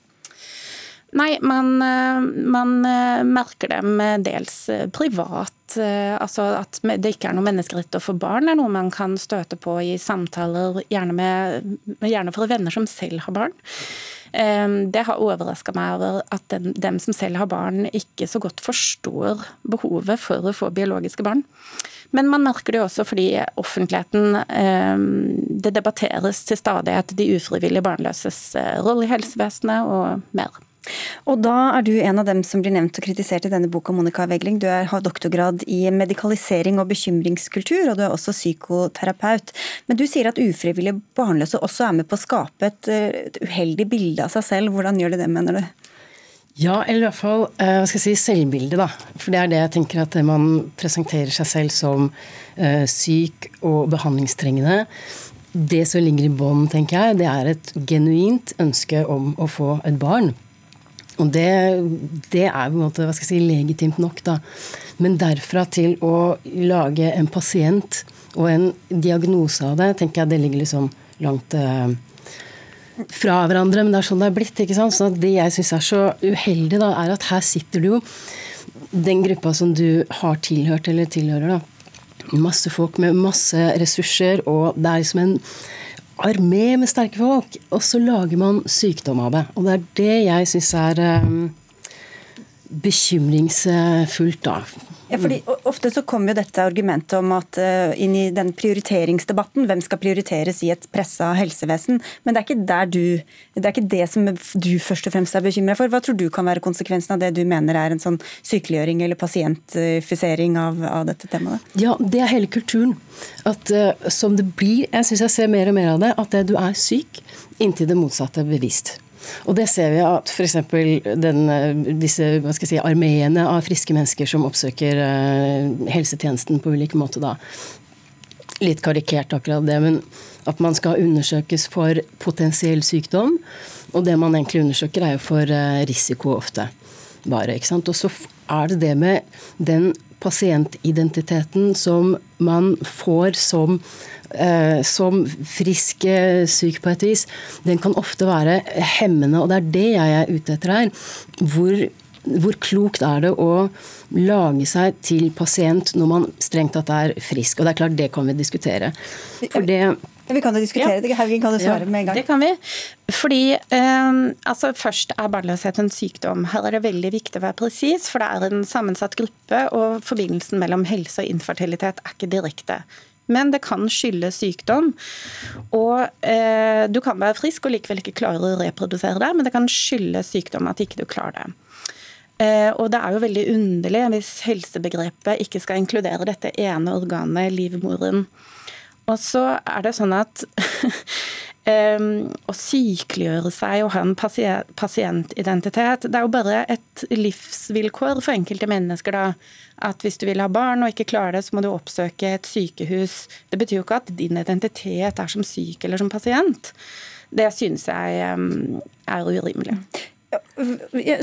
Nei, man, eh, man, eh, merker dem dels eh, privat. Altså at det ikke er noe menneskerett å få barn, er noe man kan støte på i samtaler, gjerne, med, gjerne fra venner som selv har barn. Det har overraska meg over at den, dem som selv har barn, ikke så godt forstår behovet for å få biologiske barn. Men man merker det også fordi offentligheten Det debatteres til stadighet de ufrivillig barnløses rolle i helsevesenet og mer. Og da er du en av dem som blir nevnt og kritisert i denne boka, Monica Wegling. Du er, har doktorgrad i medikalisering og bekymringskultur, og du er også psykoterapeut. Men du sier at ufrivillig barnløse også er med på å skape et, et uheldig bilde av seg selv. Hvordan gjør de det, mener du? Ja, eller i hvert fall eh, hva skal jeg si, selvbildet, da. For det er det jeg tenker at man presenterer seg selv som uh, syk og behandlingstrengende. Det som ligger i bånn, tenker jeg, det er et genuint ønske om å få et barn. Og det, det er på en måte, hva skal jeg si, legitimt nok, da. Men derfra til å lage en pasient og en diagnose av det, tenker jeg det ligger liksom langt eh, fra hverandre. Men det er sånn det er blitt. ikke sant? Så det jeg syns er så uheldig, da, er at her sitter du jo den gruppa som du har tilhørt eller tilhører, da. Masse folk med masse ressurser, og det er liksom en armé med sterke folk, og så lager man sykdom av det. Og det er det jeg syns er um, bekymringsfullt, da. Ja, fordi Ofte så kommer jo dette argumentet om at uh, inn i den prioriteringsdebatten, hvem skal prioriteres i et pressa helsevesen, men det er ikke der du, det er ikke det som du først og fremst er bekymra for. Hva tror du kan være konsekvensen av det du mener er en sånn sykeliggjøring eller pasientifisering av, av dette temaet? Ja, det er hele kulturen. At uh, som det blir, jeg syns jeg ser mer og mer av det, at du er syk inntil det motsatte er bevisst. Og det ser vi at f.eks. disse hva si, armeene av friske mennesker som oppsøker uh, helsetjenesten på ulike måter, da. Litt karikert akkurat det, men at man skal undersøkes for potensiell sykdom. Og det man egentlig undersøker, er jo for uh, risiko ofte. Bare, ikke sant? Og så er det det med den pasientidentiteten som man får som eh, som frisk eh, syk på et vis, den kan ofte være hemmende. Og det er det jeg er ute etter her. Hvor, hvor klokt er det å lage seg til pasient når man strengt tatt er frisk? Og det er klart, det kan vi diskutere. For det vi kan jo diskutere det. Haugen, kan du svare ja, med en gang? Det kan vi. Fordi eh, altså Først er barnløshet en sykdom. Her er det veldig viktig å være presis, for det er en sammensatt gruppe, og forbindelsen mellom helse og infertilitet er ikke direkte men det kan skyldes sykdom. Og eh, Du kan være frisk og likevel ikke klare å reprodusere det, men det kan skyldes sykdom at ikke du klarer det. Eh, og det er jo veldig underlig hvis helsebegrepet ikke skal inkludere dette ene organet, livmoren. Og så er det sånn at å sykeliggjøre seg og ha en pasientidentitet, det er jo bare et livsvilkår for enkelte mennesker, da at hvis du vil ha barn og ikke klarer det, så må du oppsøke et sykehus. Det betyr jo ikke at din identitet er som syk eller som pasient. Det synes jeg er urimelig.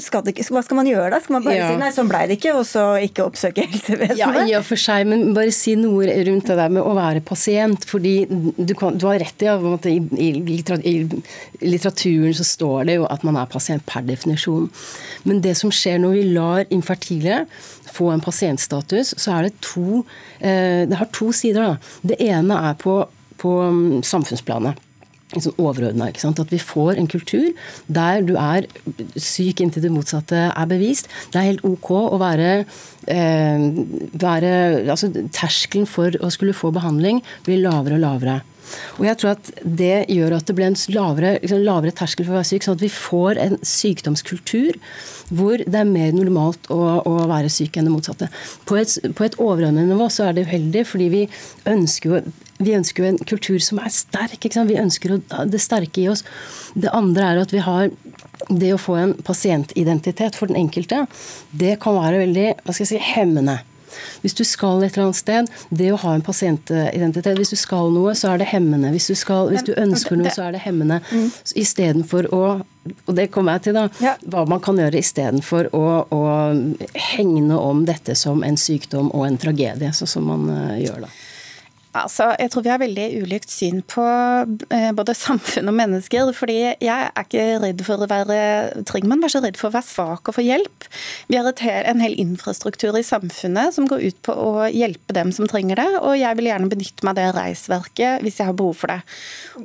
Skal ikke, hva skal man gjøre da? Skal man bare ja. si nei, sånn ble det ikke, og så ikke oppsøke helsevesenet? Ja, i og for seg, men bare si noe rundt det der med å være pasient. fordi du, kan, du har rett i at i, i, i litteraturen så står det jo at man er pasient per definisjon. Men det som skjer når vi lar infertile få en pasientstatus, så er det to eh, Det har to sider. da. Det ene er på, på mm, samfunnsplanet sånn overordna. At vi får en kultur der du er syk inntil det motsatte er bevist. Det er helt OK å være, eh, være altså, Terskelen for å skulle få behandling blir lavere og lavere. Og jeg tror at Det gjør at det blir en lavere, liksom lavere terskel for å være syk, sånn at vi får en sykdomskultur hvor det er mer normalt å, å være syk enn det motsatte. På et, på et overordnet nivå så er det uheldig, fordi vi ønsker jo vi ønsker jo en kultur som er sterk. Vi ønsker det sterke i oss. Det andre er at vi har det å få en pasientidentitet for den enkelte, det kan være veldig hva skal jeg si, hemmende. Hvis du skal et eller annet sted, det å ha en pasientidentitet Hvis du skal noe, så er det hemmende. Hvis du, skal, hvis du ønsker noe, så er det hemmende. Mm. Istedenfor å og det kommer jeg til, da. Ja. Hva man kan gjøre istedenfor å, å hegne om dette som en sykdom og en tragedie, sånn som man uh, gjør da. Altså, jeg tror vi har veldig ulikt syn på eh, både samfunn og mennesker. fordi jeg er ikke redd for å være Trigman var så redd for å være svak og få hjelp. Vi har en hel infrastruktur i samfunnet som går ut på å hjelpe dem som trenger det. Og jeg vil gjerne benytte meg av det reisverket hvis jeg har behov for det.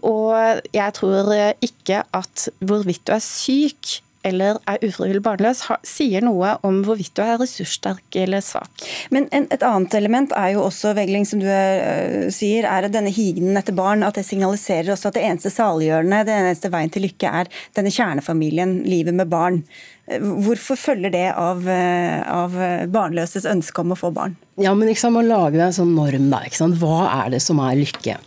Og jeg tror ikke at hvorvidt du er syk eller er ufrivillig barnløs, sier noe om hvorvidt du er ressurssterk eller svak. Men en, et annet element er jo også, Vegling, som du er, øh, sier, er at denne higenen etter barn at det signaliserer også at det eneste saliggjørende, det eneste veien til lykke, er denne kjernefamilien, livet med barn. Hvorfor følger det av, øh, av barnløses ønske om å få barn? Ja, men liksom, Man lager en sånn norm da, ikke sant? Hva er det som er lykke?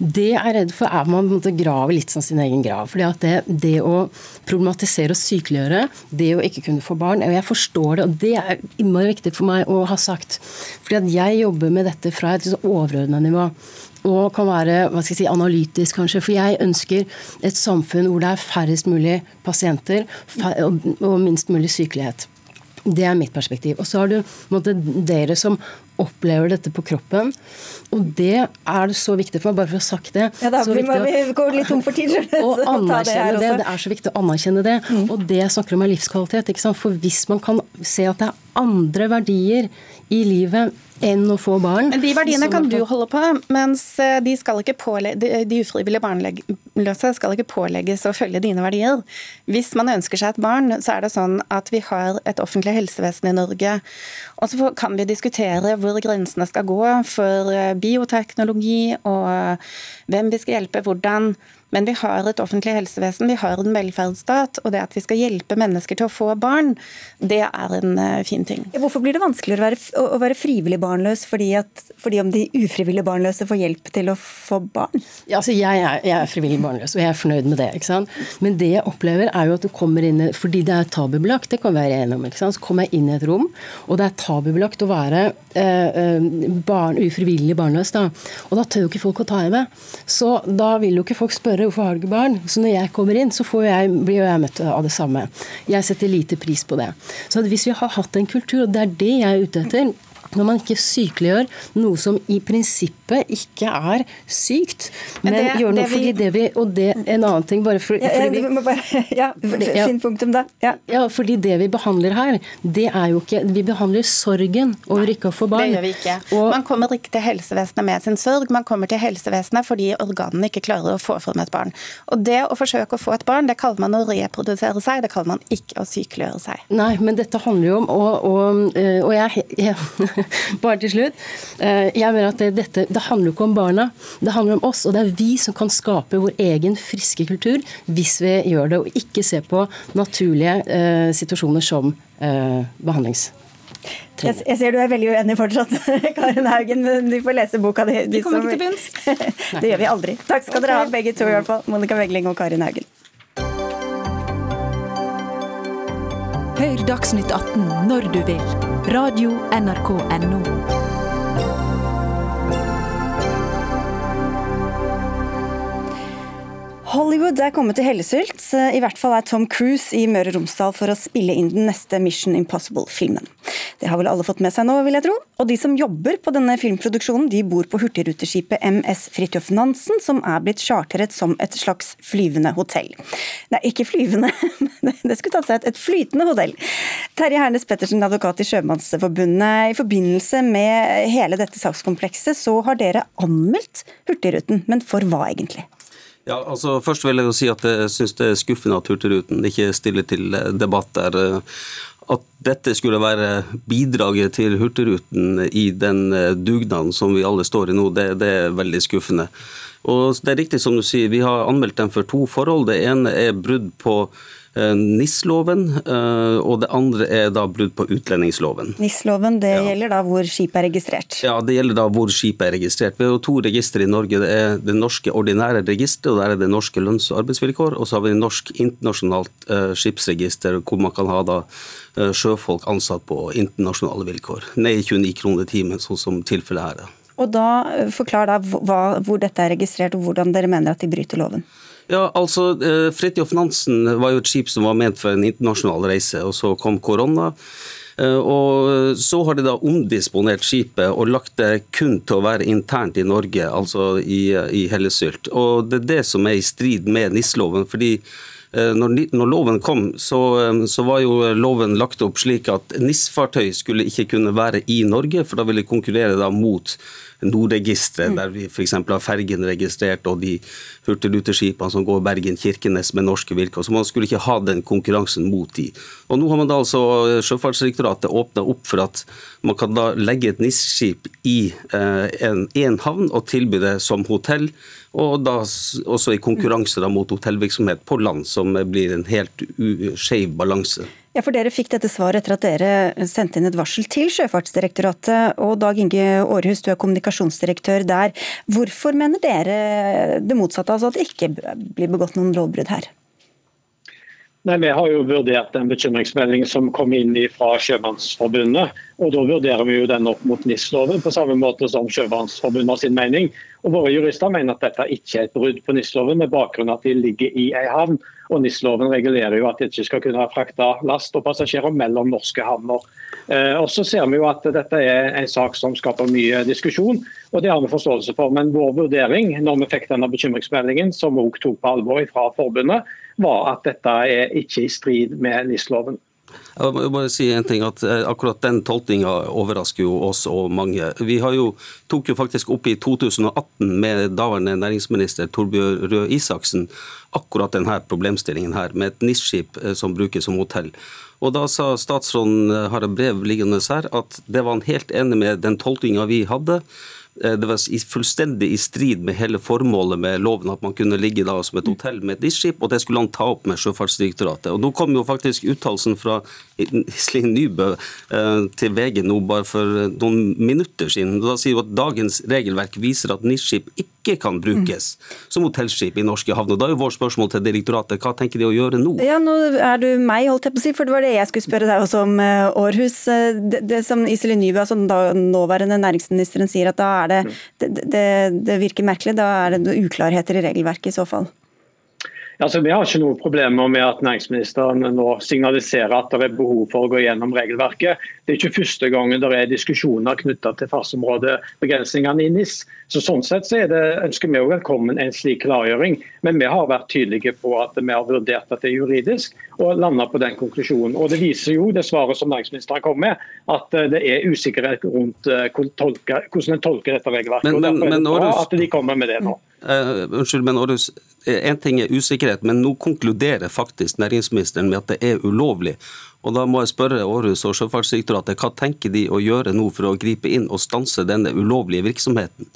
Det jeg er redd for, er at man måtte grave litt som sin egen grav. fordi at det, det, å problematisere og sykeliggjøre, det å ikke kunne få barn og Jeg forstår det, og det er innmari viktig for meg å ha sagt. fordi at jeg jobber med dette fra et liksom overordna nivå. Og kan være hva skal jeg si, analytisk, kanskje. For jeg ønsker et samfunn hvor det er færrest mulig pasienter og minst mulig sykelighet. Det er mitt perspektiv. Og så har du måtte, dere som opplever dette på kroppen. Og det er så viktig for meg, bare for å ha sagt det. Ja, da, vi, må, vi går litt tom for tid. Og anerkjenne det, det, det. er så viktig å anerkjenne det. Mm. Og det snakker om er livskvalitet. For hvis man kan se at det er andre verdier i livet enn å få barn. Men De verdiene kan du holde på, mens eh, de, de ufrivillige barnløse skal ikke pålegges å følge dine verdier. Hvis man ønsker seg et barn, så er det sånn at vi har et offentlig helsevesen i Norge. Og så kan vi diskutere hvor grensene skal gå for eh, bioteknologi og hvem vi skal hjelpe, hvordan. Men vi har et offentlig helsevesen, vi har en velferdsstat. Og det at vi skal hjelpe mennesker til å få barn, det er en eh, fin ting. Hvorfor blir det vanskeligere å være, å være frivillig barnløs fordi, at, fordi, om de ufrivillig barnløse får hjelp til å få barn? Ja, altså jeg, er, jeg er frivillig barnløs, og jeg er fornøyd med det. ikke sant? Men det jeg opplever, er jo at du kommer inn Fordi det er tabubelagt, det kan vi være enige om. ikke sant? Så kommer jeg inn i et rom, og det er tabubelagt å være eh, eh barn, ufrivillig barnløs. da. Og da tør jo ikke folk å ta i meg. Så da vil jo ikke folk spørre hvorfor har du ikke barn? Så når jeg kommer inn, så jeg, blir jeg møtt av det samme. Jeg setter lite pris på det. Så hvis vi har hatt en kultur, og det er det jeg er ute etter når man ikke sykeliggjør noe som i prinsippet ikke er sykt, men, men det, gjør noe det vi, fordi det vi Og det en annen ting, bare for, ja, fordi vi, bare, ja, Finn punktum, da. Ja. ja. fordi det vi behandler her, det er jo ikke Vi behandler sorgen over ikke å få barn. Det gjør vi ikke. Og, man kommer ikke til helsevesenet med sin sorg, man kommer til helsevesenet fordi organene ikke klarer å få frem et barn. Og det å forsøke å få et barn, det kaller man å reprodusere seg, det kaller man ikke å sykeliggjøre seg. Nei, men dette handler jo om Og, og, og jeg, jeg bare til slutt. Eh, jeg mener at det, dette, det handler jo ikke om barna, det handler om oss. Og det er vi som kan skape vår egen friske kultur hvis vi gjør det, og ikke se på naturlige eh, situasjoner som eh, behandlings... Jeg, jeg, ser du er veldig uenig fortsatt, Karin Haugen, men du får lese boka di. Vi kommer ikke til bunns. det gjør vi aldri. Takk skal okay. dere ha, begge to i hvert fall. Monica Wegling og Karin Haugen. Hør Dagsnytt 18 når du vil. Radio Hollywood er kommet til hellesylt. I hvert fall er Tom Cruise i Møre og Romsdal for å spille inn den neste Mission Impossible-filmen. Det har vel alle fått med seg nå, vil jeg tro. Og de som jobber på denne filmproduksjonen, de bor på hurtigruteskipet MS Fridtjof Nansen, som er blitt charteret som et slags flyvende hotell. Nei, ikke flyvende, det skulle tatt seg ut. Et flytende hotell. Terje Hernes Pettersen, advokat i Sjømannsforbundet. I forbindelse med hele dette sakskomplekset, så har dere anmeldt Hurtigruten. Men for hva egentlig? Ja, altså Først vil jeg jo si at jeg syns det er skuffende at Hurtigruten ikke stiller til debatt der. At dette skulle være bidraget til Hurtigruten i den dugnaden som vi alle står i nå, det, det er veldig skuffende. Og Det er riktig som du sier, vi har anmeldt dem for to forhold. Det ene er brudd på NIS-loven, og det andre er da brudd på utlendingsloven. NIS-loven, det ja. gjelder da hvor skipet er registrert? Ja, det gjelder da hvor skipet er registrert. Vi har to registre i Norge. Det er det norske ordinære registeret, og der er det norske lønns- og arbeidsvilkår. Og så har vi det norsk internasjonalt skipsregister, hvor man kan ha da sjøfolk ansatt på internasjonale vilkår. Ned i 29 kroner timen, sånn som tilfellet her er. Og da Forklar da hva, hvor dette er registrert, og hvordan dere mener at de bryter loven. Ja, altså, Fridtjof Nansen var jo et skip som var ment for en internasjonal reise, og så kom korona. Og Så har de da omdisponert skipet og lagt det kun til å være internt i Norge, altså i, i Hellesylt. Og Det er det som er i strid med NIS-loven. fordi når, når, loven kom, så, så, var jo loven lagt opp slik at NIS-fartøy skulle ikke kunne være i Norge, for da ville de konkurrere da mot Nordregisteret, der vi f.eks. har fergen registrert, og de hurtigruteskipene som går Bergen-Kirkenes med norske vilkår. Så man skulle ikke ha den konkurransen mot de. Og Nå har man da altså Sjøfartsdirektoratet åpna opp for at man kan da legge et NIS-skip i eh, en, en havn og tilby det som hotell og da også i konkurranse mot hotellvirksomhet på land, som blir en helt skeiv balanse. Ja, for Dere fikk dette svaret etter at dere sendte inn et varsel til Sjøfartsdirektoratet. og Dag Inge Aarhus, du er kommunikasjonsdirektør der. Hvorfor mener dere det motsatte, altså at det ikke blir begått noen lovbrudd her? Nei, Vi har jo vurdert den bekymringsmeldingen som kom inn fra Sjømannsforbundet. og Da vurderer vi jo den opp mot NIS-loven, på samme måte som Sjømannsforbundet har sin mening. Og Våre jurister mener at dette ikke er et brudd på NIS-loven, med bakgrunn at de ligger i ei havn. Og NIS-loven regulerer jo at de ikke skal kunne frakte last og passasjerer mellom norske havner. Eh, og så ser vi jo at Dette er en sak som skaper mye diskusjon, og det har vi forståelse for. Men vår vurdering når vi fikk denne bekymringsmeldingen, som vi også tok på alvor fra forbundet, var at dette er ikke i strid med NIS-loven. Jeg må bare si en ting, at Akkurat den tolkninga overrasker jo oss og mange. Vi jo, tok jo faktisk opp i 2018 med daværende næringsminister Torbjørn Røe Isaksen akkurat denne problemstillingen her, med et NIS-skip som brukes som hotell. Og Da sa statsråden, har et brev liggende her, at det var han helt enig med den tolkninga vi hadde. Eh, det var fullstendig i strid med hele formålet med loven, at man kunne ligge da som et hotell med et NIS-skip, og det skulle han ta opp med Sjøfartsdirektoratet. Og Nå kom jo faktisk uttalelsen fra Iselin Nybø eh, til VG nå bare for noen minutter siden. Da sier hun at dagens regelverk viser at NIS-skip ikke kan brukes som hotellskip i norske havner. Da er jo vårt spørsmål til direktoratet, hva tenker de å gjøre nå? Ja, Nå er du meg, holdt jeg på å si, for det var det jeg skulle spørre deg også om, Århus. Eh, det, det som Iselin Nybø, altså den nåværende næringsministeren, sier at da er det, det, det virker merkelig. Da er det uklarheter i regelverket i så fall. Altså, vi har ikke noe problemer med at næringsministeren nå signaliserer at det er behov for å gå gjennom regelverket. Det er ikke første gangen det er diskusjoner knyttet til fartsområdebegrensningene i NIS. Så sånn sett så det, ønsker vi velkommen en slik klargjøring. Men vi har vært tydelige på at vi har vurdert at det er juridisk, og landa på den konklusjonen. Og Det viser jo det svaret som næringsministeren kom med, at eh, det er usikkerhet rundt eh, hvordan en tolker dette regelverket. Men, men, og Derfor er det bra at de kommer med det nå. Uh, unnskyld, men Aarhus, En ting er usikkerhet, men nå konkluderer faktisk næringsministeren med at det er ulovlig. Og Da må jeg spørre Aarhus og Sjøfartsdirektoratet, hva tenker de å gjøre nå for å gripe inn og stanse denne ulovlige virksomheten?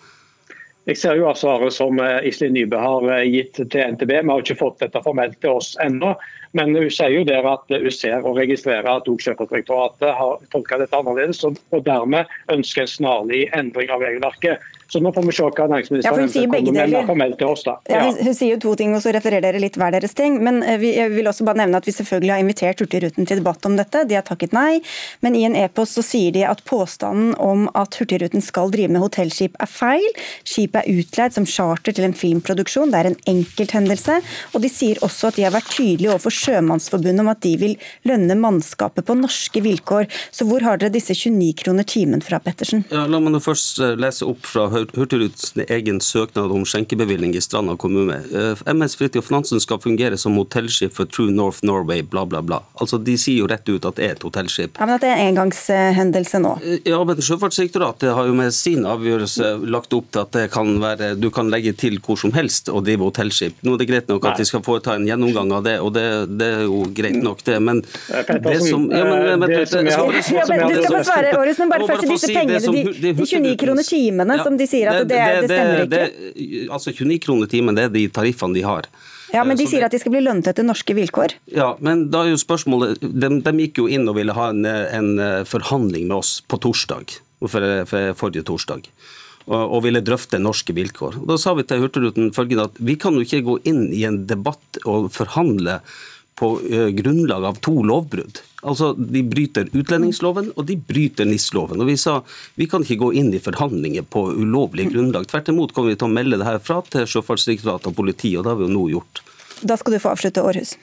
Jeg ser jo av svaret som eh, Iselin Nybø har eh, gitt til NTB. Vi har ikke fått dette formelt til oss ennå. Men hun sier jo der at hun ser og registrerer at Sjøfartsdirektoratet har tolka dette annerledes, og dermed ønsker en snarlig endring av regelverket. Så nå får vi se hva næringsministeren ja, kommer med formelt til oss. da. Ja. Ja, hun, sier jo to ting, og så refererer dere litt hver deres ting. Men eh, vi, jeg vil også bare nevne at vi selvfølgelig har invitert Hurtigruten til debatt om dette. De har takket nei. Men i en e-post så sier de at påstanden om at Hurtigruten skal drive med hotellskip er feil. Skipet er utleid som charter til en filmproduksjon. Det er en enkelthendelse. Og de sier også at de har vært tydelige overfor Sjømannsforbundet om at de vil lønne mannskapet på norske vilkår. Så hvor har dere disse 29 kroner timen fra, Pettersen? Ja, la meg først eh, lese opp fra Hurtigrutens egen søknad om skjenkebevilgning i Stranda kommune. MS MS Fridtjof Nansen skal fungere som hotellskip for True North Norway, bla, bla, bla. Altså, De sier jo rett ut at det er et hotellskip. Ja, Men at det er en engangshendelse nå? Eh, ja, men Sjøfartsdirektoratet har jo med sin avgjørelse lagt opp til at det kan være, du kan legge til hvor som helst og drive hotellskip. Nå er det greit nok at de skal foreta en gjennomgang av det, og det, det er jo greit nok, det. Men det som ja, men, men, Du skal få svare, Århus, men bare først til disse pengene, de, de 29 kroner timene som de sier at det, det, det stemmer ikke? Det, altså 29 kroner timen, det er de tariffene de har. Ja, Men de sier at de skal bli lønnet etter norske vilkår? Ja, men da er jo spørsmålet De, de gikk jo inn og ville ha en, en forhandling med oss på torsdag, for, for forrige torsdag og ville drøfte norske vilkår. Da sa vi til Hurtigruten følgende at vi kan jo ikke gå inn i en debatt og forhandle på grunnlag av to lovbrudd. Altså, De bryter utlendingsloven og de bryter NIS-loven. Og Vi sa vi kan ikke gå inn i forhandlinger på ulovlig grunnlag. Tvert imot kommer vi til å melde det her fra til Sjøfartsdirektoratet og politiet, og det har vi jo nå gjort. Da skal du få avslutte, Århus.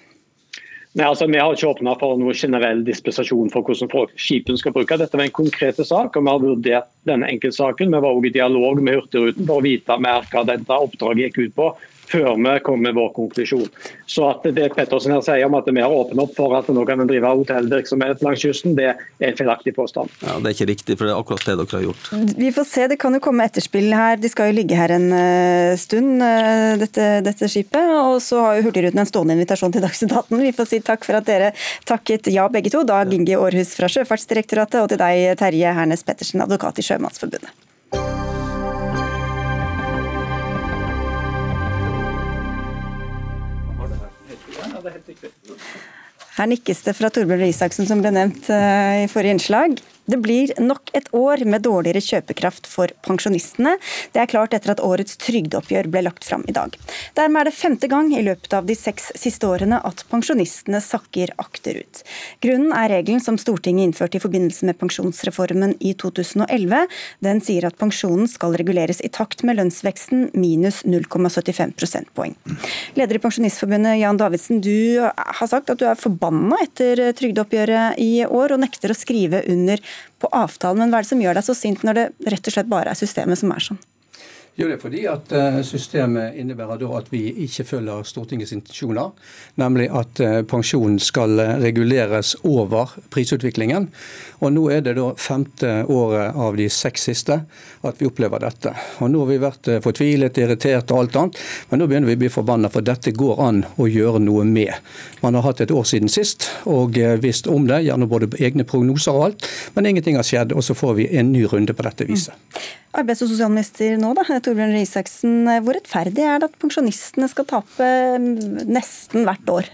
Nei, altså, Vi har ikke åpna for noe generell dispensasjon for hvordan skipene skal bruke. Dette var en konkret sak, og vi har vurdert denne enkeltsaken. Vi var også i dialog med Hurtigruten for å vite mer hva dette oppdraget gikk ut på før vi kom med vår konklusjon. Så at det Pettersen her sier om at vi har åpnet opp for at nå kan vi drive hotellvirksomhet langs kysten, det er en feilaktig påstand. Ja, Det er ikke riktig, for det er akkurat det dere har gjort. Vi får se, det kan jo komme etterspill her. De skal jo ligge her en uh, stund, uh, dette, dette, skipet. Og så har jo Hurtigruten en stående invitasjon til Dagsnytt 18. Vi får si takk for at dere takket ja begge to. Dag Inge Aarhus fra Sjøfartsdirektoratet og til deg Terje Hernes Pettersen, advokat i Sjømannsforbundet. Her nikkes det fra Torbjørn Isaksen, som ble nevnt eh, i forrige innslag. Det blir nok et år med dårligere kjøpekraft for pensjonistene. Det er klart etter at årets trygdeoppgjør ble lagt fram i dag. Dermed er det femte gang i løpet av de seks siste årene at pensjonistene sakker akterut. Grunnen er regelen som Stortinget innførte i forbindelse med pensjonsreformen i 2011. Den sier at pensjonen skal reguleres i takt med lønnsveksten minus 0,75 prosentpoeng. Leder i Pensjonistforbundet Jan Davidsen, du har sagt at du er forbanna etter trygdeoppgjøret i år, og nekter å skrive under på avtalen. Men hva er det som gjør deg så sint, når det rett og slett bare er systemet som er sånn? Jo, det er fordi at eh, systemet innebærer da at vi ikke følger Stortingets intensjoner, nemlig at eh, pensjonen skal eh, reguleres over prisutviklingen. Og Nå er det da femte året av de seks siste at vi opplever dette. Og Nå har vi vært fortvilet, irritert og alt annet, men nå begynner vi å bli forbanna, for dette går an å gjøre noe med. Man har hatt et år siden sist og visst om det, gjerne både egne prognoser og alt, men ingenting har skjedd. Og så får vi en ny runde på dette viset. Mm. Arbeids- og sosialminister nå, da, Torbjørn Røe Isaksen. Hvor rettferdig er det at pensjonistene skal tape nesten hvert år?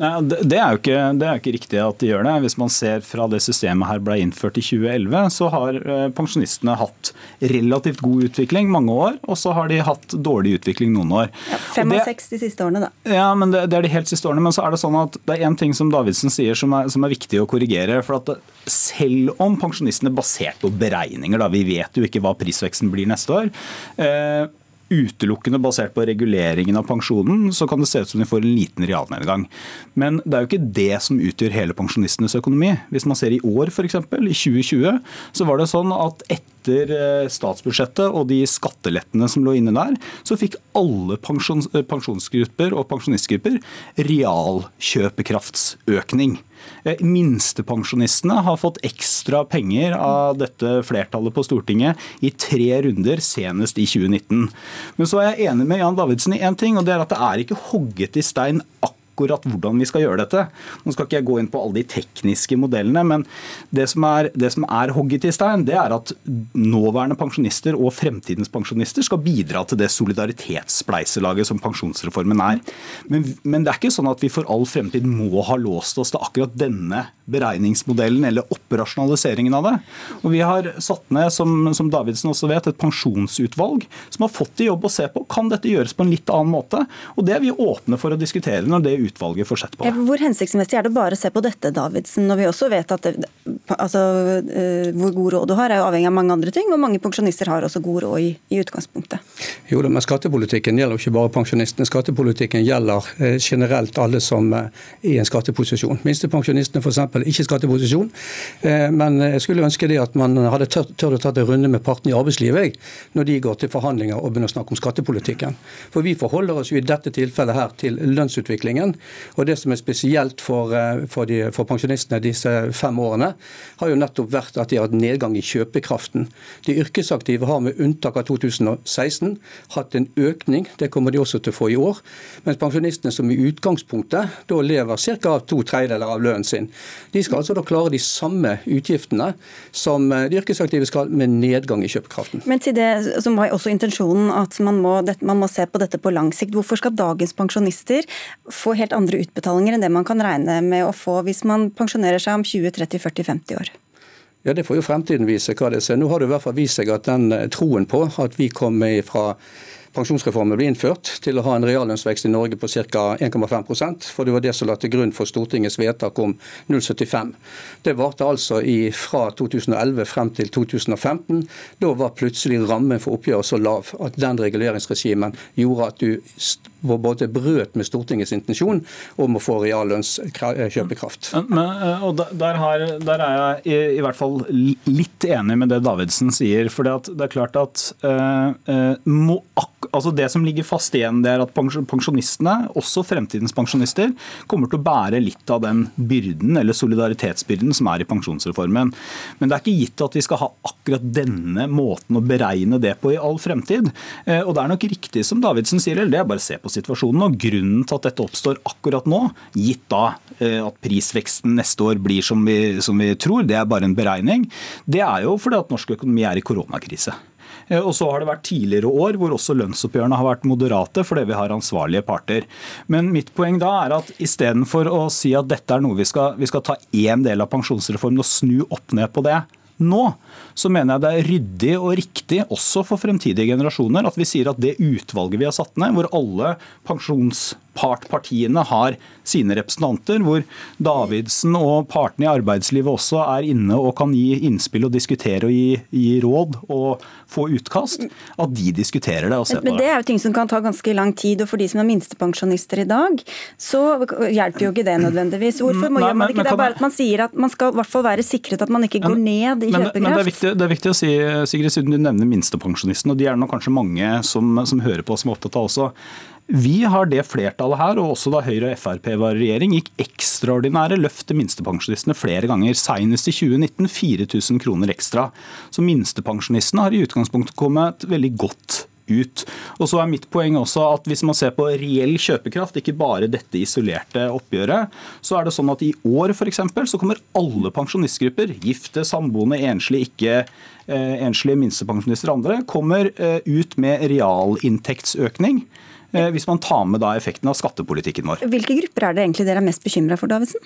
Det er, ikke, det er, jo ikke, riktig at de gjør det. Hvis man ser fra det systemet her ble innført i 2011, så har eh, pensjonistene hatt relativt god utvikling mange år, og så har de hatt dårlig utvikling noen år. Ja, fem av seks de siste årene, da. Ja, men det, det, er de helt siste årene. Men så er det sånn at det er én ting som Davidsen sier som er, som er, viktig å korrigere. for at Selv om pensjonistene basert på beregninger, da, vi vet jo ikke hva prisveksten blir neste år, eh, utelukkende basert på reguleringen av pensjonen, så kan det se ut som de får en liten realnedgang. Men det er jo ikke det som utgjør hele pensjonistenes økonomi. Hvis man ser i år f.eks., i 2020, så var det sånn at etter eh, statsbudsjettet og de skattelettene som lå inne der, så fikk alle pensjons pensjonsgrupper og pensjonistgrupper realkjøpekraftsøkning. Eh, minstepensjonistene har fått ekstra penger av dette flertallet på Stortinget i tre runder, senest i 2019. Men så er jeg enig med Jan Davidsen i én ting, og det er at det er ikke hogget i stein akkurat akkurat hvordan vi skal gjøre dette. Nå skal ikke jeg gå inn på alle de tekniske modellene, men det som er, det som er hogget i stein, det er at nåværende pensjonister og fremtidens pensjonister skal bidra til det solidaritetsspleiselaget som pensjonsreformen er. Men, men det er ikke sånn at vi for all fremtid må ha låst oss til akkurat denne beregningsmodellen eller opprasjonaliseringen av det. Og Vi har satt ned, som, som Davidsen også vet, et pensjonsutvalg som har fått i jobb å se på kan dette gjøres på en litt annen måte. Og Det er vi åpne for å diskutere når det utvalget får sett på det. Hvor hensiktsmessig er det bare å se på dette, Davidsen, når vi også vet at det, altså, eh, hvor god råd du har, er jo avhengig av mange andre ting, og mange pensjonister har også god råd i, i utgangspunktet? Jo men Skattepolitikken gjelder jo ikke bare pensjonistene. Skattepolitikken gjelder eh, generelt alle som er i en skatteposisjon. Minstepensjonistene f.eks. ikke skatteposisjon. Eh, men jeg skulle ønske det at man hadde tørt å ta en runde med partene i arbeidslivet når de går til forhandlinger og begynner å snakke om skattepolitikken. For vi forholder oss jo i dette tilfellet her til lønnsutviklingen. Og det som er spesielt for, eh, for, de, for pensjonistene disse fem årene, har jo nettopp vært at de har hatt nedgang i kjøpekraften. De yrkesaktive har med unntak av 2016 hatt en økning, det kommer de også til å få i år. Mens pensjonistene som i utgangspunktet da lever ca. to tredjedeler av lønnen sin, de skal altså da klare de samme utgiftene som eh, de yrkesaktive skal med nedgang i kjøpekraften. Men til det som var også intensjonen, at man må, man må se på dette på lang sikt. Hvorfor skal dagens pensjonister få helt andre utbetalinger enn det man kan regne med å få hvis man pensjonerer seg om 20, 30, 40, 50 år? Ja, Det får jo fremtiden vise hva det ser. Nå har det i hvert fall vist seg at den eh, troen på at vi kommer fra pensjonsreformen ble innført, til å ha en reallønnsvekst i Norge på ca. 1,5% for det var det som la til grunn for Stortingets vedtak om 0,75. Det varte altså i, fra 2011 frem til 2015. Da var plutselig rammen for oppgjøret så lav at den reguleringsregimen gjorde at du både brøt med Stortingets intensjon om å få reallønnskjøpekraft. Og der, har, der, er jeg i, i, hvert fall litt enig med det Davidsen sier. for det er klart at uh, må, altså Det som ligger fast igjen, det er at pensjonistene, også fremtidens pensjonister, kommer til å bære litt av den byrden, eller solidaritetsbyrden, som er i pensjonsreformen. Men det er ikke gitt at vi skal ha akkurat denne måten å beregne det på i all fremtid. Uh, og det er nok riktig som Davidsen sier, eller det er bare å se på situasjonen. Og grunnen til at dette oppstår akkurat nå, gitt da eh, at prisveksten neste år blir som vi, som vi tror, det er bare en beregning, det er jo fordi at norsk økonomi er i koronakrise. Eh, og så har det vært tidligere år hvor også lønnsoppgjørene har vært moderate fordi vi har ansvarlige parter. Men mitt poeng da er at istedenfor å si at dette er noe vi skal, vi skal ta én del av pensjonsreformen og snu opp ned på det nå, så mener jeg det er ryddig og riktig også for fremtidige generasjoner at vi sier at det utvalget vi har satt ned, hvor alle pensjonspartpartiene har sine representanter, hvor Davidsen og partene i arbeidslivet også er inne og kan gi innspill og diskutere og gi, gi råd og få utkast, at de diskuterer det og ser på det. Men det er jo ting som kan ta ganske lang tid, og for de som er minstepensjonister i dag, så hjelper jo ikke det nødvendigvis. Hvorfor må, Nei, men, man ikke det? er bare at man sier at man skal i hvert fall være sikret at man ikke går ned i kjøpekraft. Men det er, viktig, det er viktig å si, Sigrid, siden du nevner minstepensjonistene, og de er det kanskje mange som, som hører på som er opptatt av også. Vi har det flertallet her, og også da Høyre og Frp var i regjering, gikk ekstraordinære løft til minstepensjonistene flere ganger. Senest i 2019 4000 kroner ekstra. Så minstepensjonistene har i utgangspunktet kommet veldig godt ut. Og så er mitt poeng også at Hvis man ser på reell kjøpekraft, ikke bare dette isolerte oppgjøret, så er det sånn at i år for eksempel, så kommer alle pensjonistgrupper, gifte, samboende, enslige, ikke eh, enslige minstepensjonister og andre, kommer eh, ut med realinntektsøkning. Eh, hvis man tar med da effekten av skattepolitikken vår. Hvilke grupper er det egentlig dere er mest bekymra for, Davidsen?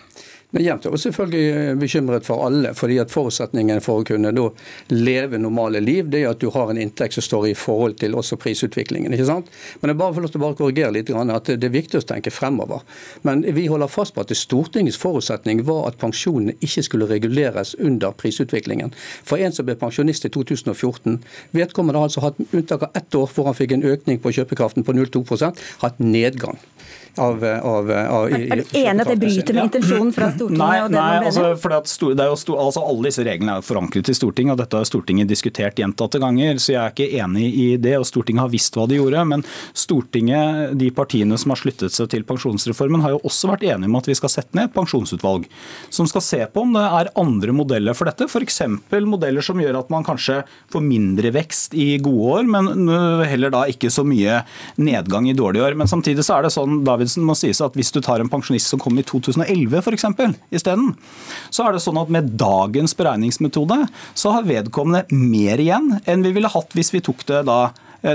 Men Jevnt over selvfølgelig eh, bekymret for alle. fordi at Forutsetningen for å kunne da leve normale liv, det er at du har en inntekt som står i forhold til også prisutviklingen. ikke sant? Men jeg bare får lov til å bare korrigere litt, at det er viktig å tenke fremover. Men vi holder fast på at Stortingets forutsetning var at pensjonene ikke skulle reguleres under prisutviklingen. For en som ble pensjonist i 2014, vedkommende har altså hatt unntak av ett år hvor han fikk en økning på kjøpekraften på 0,2% hatt nedgang. Av, av, av, er, er du enig at det bryter med intensjonen fra Stortinget? Nei, og det nei altså, for det er jo stor, altså, alle disse reglene er forankret i Stortinget, og dette har Stortinget diskutert gjentatte ganger. Så jeg er ikke enig i det, og Stortinget har visst hva de gjorde. Men Stortinget, de partiene som har sluttet seg til pensjonsreformen, har jo også vært enige om at vi skal sette ned et pensjonsutvalg som skal se på om det er andre modeller for dette. F.eks. modeller som gjør at man kanskje får mindre vekst i gode år, men heller da ikke så mye nedgang i dårlige år. Men samtidig så er det sånn Davidsen må sies at hvis du tar en pensjonist som kom i 2011 f.eks. isteden, så er det sånn at med dagens beregningsmetode så har vedkommende mer igjen enn vi ville hatt hvis vi tok det da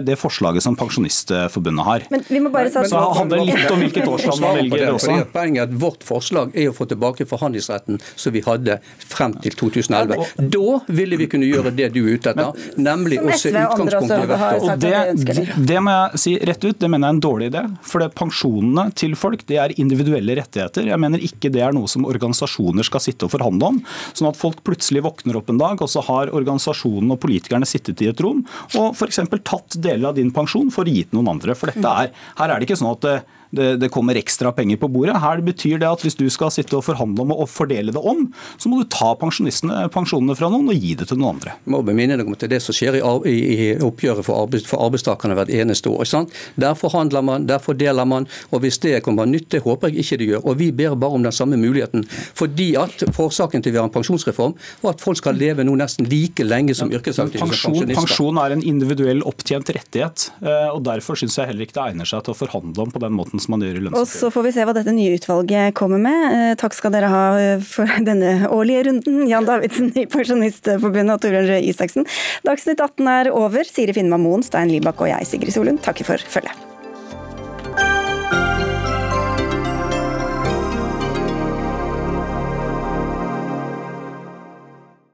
det forslaget som Pensjonistforbundet har. Men vi må bare så det handler litt om hvilket årsland man velger det også. Poenget er at Vårt forslag er å få tilbake forhandlingsretten som vi hadde frem til 2011. Da ville vi kunne gjøre det du er ute etter, nemlig å se utgangspunktet i hvert år. Det, det må jeg si rett ut, det mener jeg er en dårlig idé. For det, pensjonene til folk det er individuelle rettigheter. Jeg mener ikke det er noe som organisasjoner skal sitte og forhandle om. Sånn at folk plutselig våkner opp en dag, og så har organisasjonen og politikerne sittet i et rom og f.eks. tatt deler av din pensjon for å gi til noen andre. For dette er, her er det ikke sånn at eh, det, det, kommer ekstra penger på bordet. Her betyr det at hvis du skal sitte og forhandle om og fordele det om, så må du ta pensjonene fra noen og gi det til noen andre. Jeg må beminne deg om at det er det som skjer i, i, i oppgjøret for, arbeids, for, arbeidstakerne hvert eneste år. Sant? Der forhandler man, der fordeler man. og Hvis det kommer nytt, det håper jeg ikke det gjør. og Vi ber bare om den samme muligheten. fordi at Forsaken til vi har en pensjonsreform og at folk skal leve nå nesten like lenge som yrkesaktive. Pensjon, pensjon er en individuell opptjent rettighet. Eh, og Derfor syns jeg heller ikke det egner seg til å forhandle om på den måten som man gjør i lønnsoppgjøret. Og så får vi se hva dette nye utvalget kommer med. Eh, takk skal dere ha eh, for denne årlige runden, Jan Davidsen i Pensjonistforbundet og Torbjørn Røe Isaksen. Dagsnytt 18 er over. Siri Finnma Moen, Stein Libak og jeg, Sigrid Solund, takker for følget.